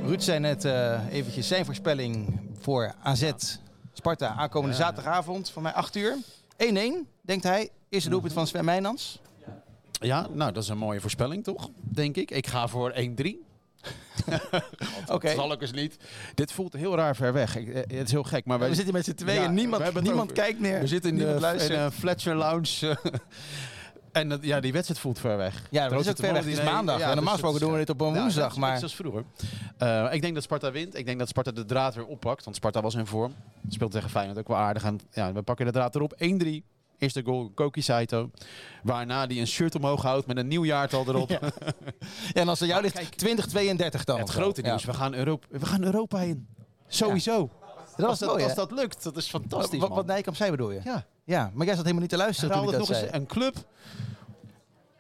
[SPEAKER 2] Ruud zei net eh, eventjes zijn voorspelling voor AZ Sparta aankomende zaterdagavond van mij 8 uur. 1-1, denkt hij. Eerste doelpunt van Sven Meijnans.
[SPEAKER 4] ja, nou dat is een mooie voorspelling toch, denk ik. Ik ga voor 1-3. [laughs]
[SPEAKER 2] Oké.
[SPEAKER 4] Dat zal ik eens niet. Dit voelt heel raar ver weg. Ik, eh, het is heel gek, maar wij
[SPEAKER 2] We zitten met z'n tweeën.
[SPEAKER 4] Ja,
[SPEAKER 2] niemand
[SPEAKER 4] het
[SPEAKER 2] niemand kijkt meer.
[SPEAKER 4] We zitten in, de, in Fletcher Lounge. [laughs] en dat, ja, die wedstrijd voelt ver weg.
[SPEAKER 2] Ja, dat is ook ver weg. Het is maandag. Ja,
[SPEAKER 4] dus
[SPEAKER 2] normaal
[SPEAKER 4] het
[SPEAKER 2] gesproken
[SPEAKER 4] is-
[SPEAKER 2] doen we dit op een woensdag. Maar
[SPEAKER 4] zoals vroeger. Eh, ik denk dat Sparta wint. Ik denk dat Sparta de draad weer oppakt. Want Sparta was in vorm. Speelt tegen Feyenoord ook wel aardig. En ja, we pakken de draad erop. 1-3. Eerste goal, Koki Saito. Waarna die een shirt omhoog houdt met een nieuw jaartal erop. [laughs]
[SPEAKER 2] Ja. [laughs] ja, en als er jou ligt 2032 dan.
[SPEAKER 4] Het grote
[SPEAKER 2] Ja.
[SPEAKER 4] nieuws, we, gaan Europa, we gaan Europa in. Sowieso.
[SPEAKER 2] Dat
[SPEAKER 4] als, dat,
[SPEAKER 2] mooi,
[SPEAKER 4] als dat lukt, dat is fantastisch,
[SPEAKER 2] Wat, wat Nijkamp zei bedoel je?
[SPEAKER 4] ja.
[SPEAKER 2] Ja, maar jij zat helemaal niet te luisteren toen ik
[SPEAKER 4] nog
[SPEAKER 2] dat
[SPEAKER 4] eens.
[SPEAKER 2] zei.
[SPEAKER 4] Een club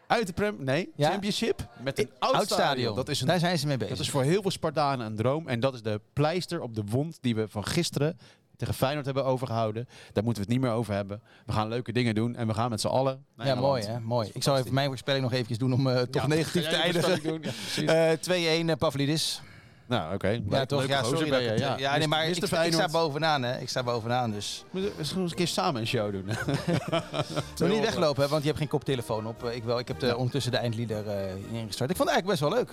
[SPEAKER 4] uit de Prem, nee,
[SPEAKER 2] Ja?
[SPEAKER 4] Championship met een oud, stadion. Dat is, een,
[SPEAKER 2] Daar zijn ze mee bezig.
[SPEAKER 4] dat is voor heel veel Spartanen een droom. En dat is de pleister op de wond die we van gisteren tegen Feyenoord hebben overgehouden. Daar moeten we het niet meer over hebben. We gaan leuke dingen doen en we gaan met z'n allen
[SPEAKER 2] ja, mooi hè. Mooi. Ik zal even mijn voorspelling nog eventjes doen om eh, toch
[SPEAKER 4] Ja, [laughs]
[SPEAKER 2] negatief
[SPEAKER 4] ga
[SPEAKER 2] te eindigen.
[SPEAKER 4] Ja, precies.
[SPEAKER 2] Eh 2-1 eh, Pavlidis.
[SPEAKER 4] nou, oké.
[SPEAKER 2] Ja, toch? Ja, sorry.
[SPEAKER 4] ben
[SPEAKER 2] dat
[SPEAKER 4] je,
[SPEAKER 2] ik het-
[SPEAKER 4] ja.
[SPEAKER 2] ja, nee, maar ik, ik sta bovenaan hè. Ik sta bovenaan dus.
[SPEAKER 4] We zullen eens een keer samen een show doen. [laughs]
[SPEAKER 2] Moet niet weglopen, hè, want je hebt geen koptelefoon op. Ik wel. Ik heb de, ondertussen de eindlieder eh, ingestart. Ik vond het eigenlijk best wel leuk.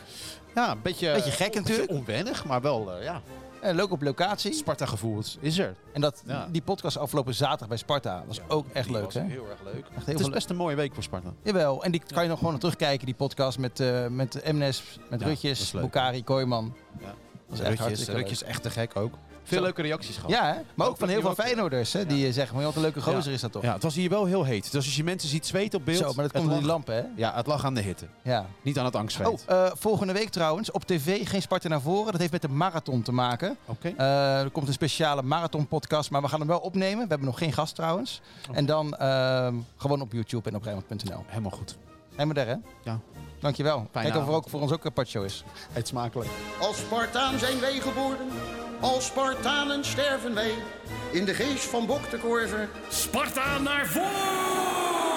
[SPEAKER 4] Ja, een beetje,
[SPEAKER 2] Beetje gek natuurlijk.
[SPEAKER 4] beetje onwennig, maar wel, ja.
[SPEAKER 2] Eh, leuk op locatie.
[SPEAKER 4] Sparta-gevoel is er.
[SPEAKER 2] En dat,
[SPEAKER 4] Ja.
[SPEAKER 2] die podcast afgelopen zaterdag bij Sparta was ook echt leuk.
[SPEAKER 4] was
[SPEAKER 2] Hè?
[SPEAKER 4] Heel erg leuk.
[SPEAKER 2] Echt heel
[SPEAKER 4] Het is best een mooie week voor Sparta.
[SPEAKER 2] Jawel, en die kan je nog gewoon terugkijken, die podcast met, eh met Mnes, met Rutjes. Bukari, Kooiman.
[SPEAKER 4] Ja.
[SPEAKER 2] Dat is echt
[SPEAKER 4] Rutjes. Rutjes echt te gek ook. Veel leuke reacties gehad.
[SPEAKER 2] Ja, hè? maar ook van heel veel Feyenoorders hè, die eh, zeggen, maar wat een leuke gozer is dat toch?
[SPEAKER 4] Ja, het was hier wel heel heet. Dus als je mensen ziet zweten op beeld...
[SPEAKER 2] Zo, maar dat komt door die lampen hè?
[SPEAKER 4] Ja, het lag aan de hitte.
[SPEAKER 2] Ja.
[SPEAKER 4] Niet aan het angstzweet.
[SPEAKER 2] Oh, eh, volgende week trouwens, op tv geen Sparta naar voren. Dat heeft met de marathon te maken.
[SPEAKER 4] Oké.
[SPEAKER 2] Eh, er komt een speciale marathon podcast, maar we gaan hem wel opnemen. We hebben nog geen gast trouwens. En dan gewoon op YouTube en op Rijnmond.nl.
[SPEAKER 4] Helemaal goed.
[SPEAKER 2] Helemaal daar hè?
[SPEAKER 4] Ja.
[SPEAKER 2] Dankjewel. Kijk of er ook voor ons ook een partshow is.
[SPEAKER 4] Eet smakelijk.
[SPEAKER 9] Als Spartaan zijn wij geboren, als Spartanen sterven wij. In de geest van Bok de Korver
[SPEAKER 1] Sparta naar voren!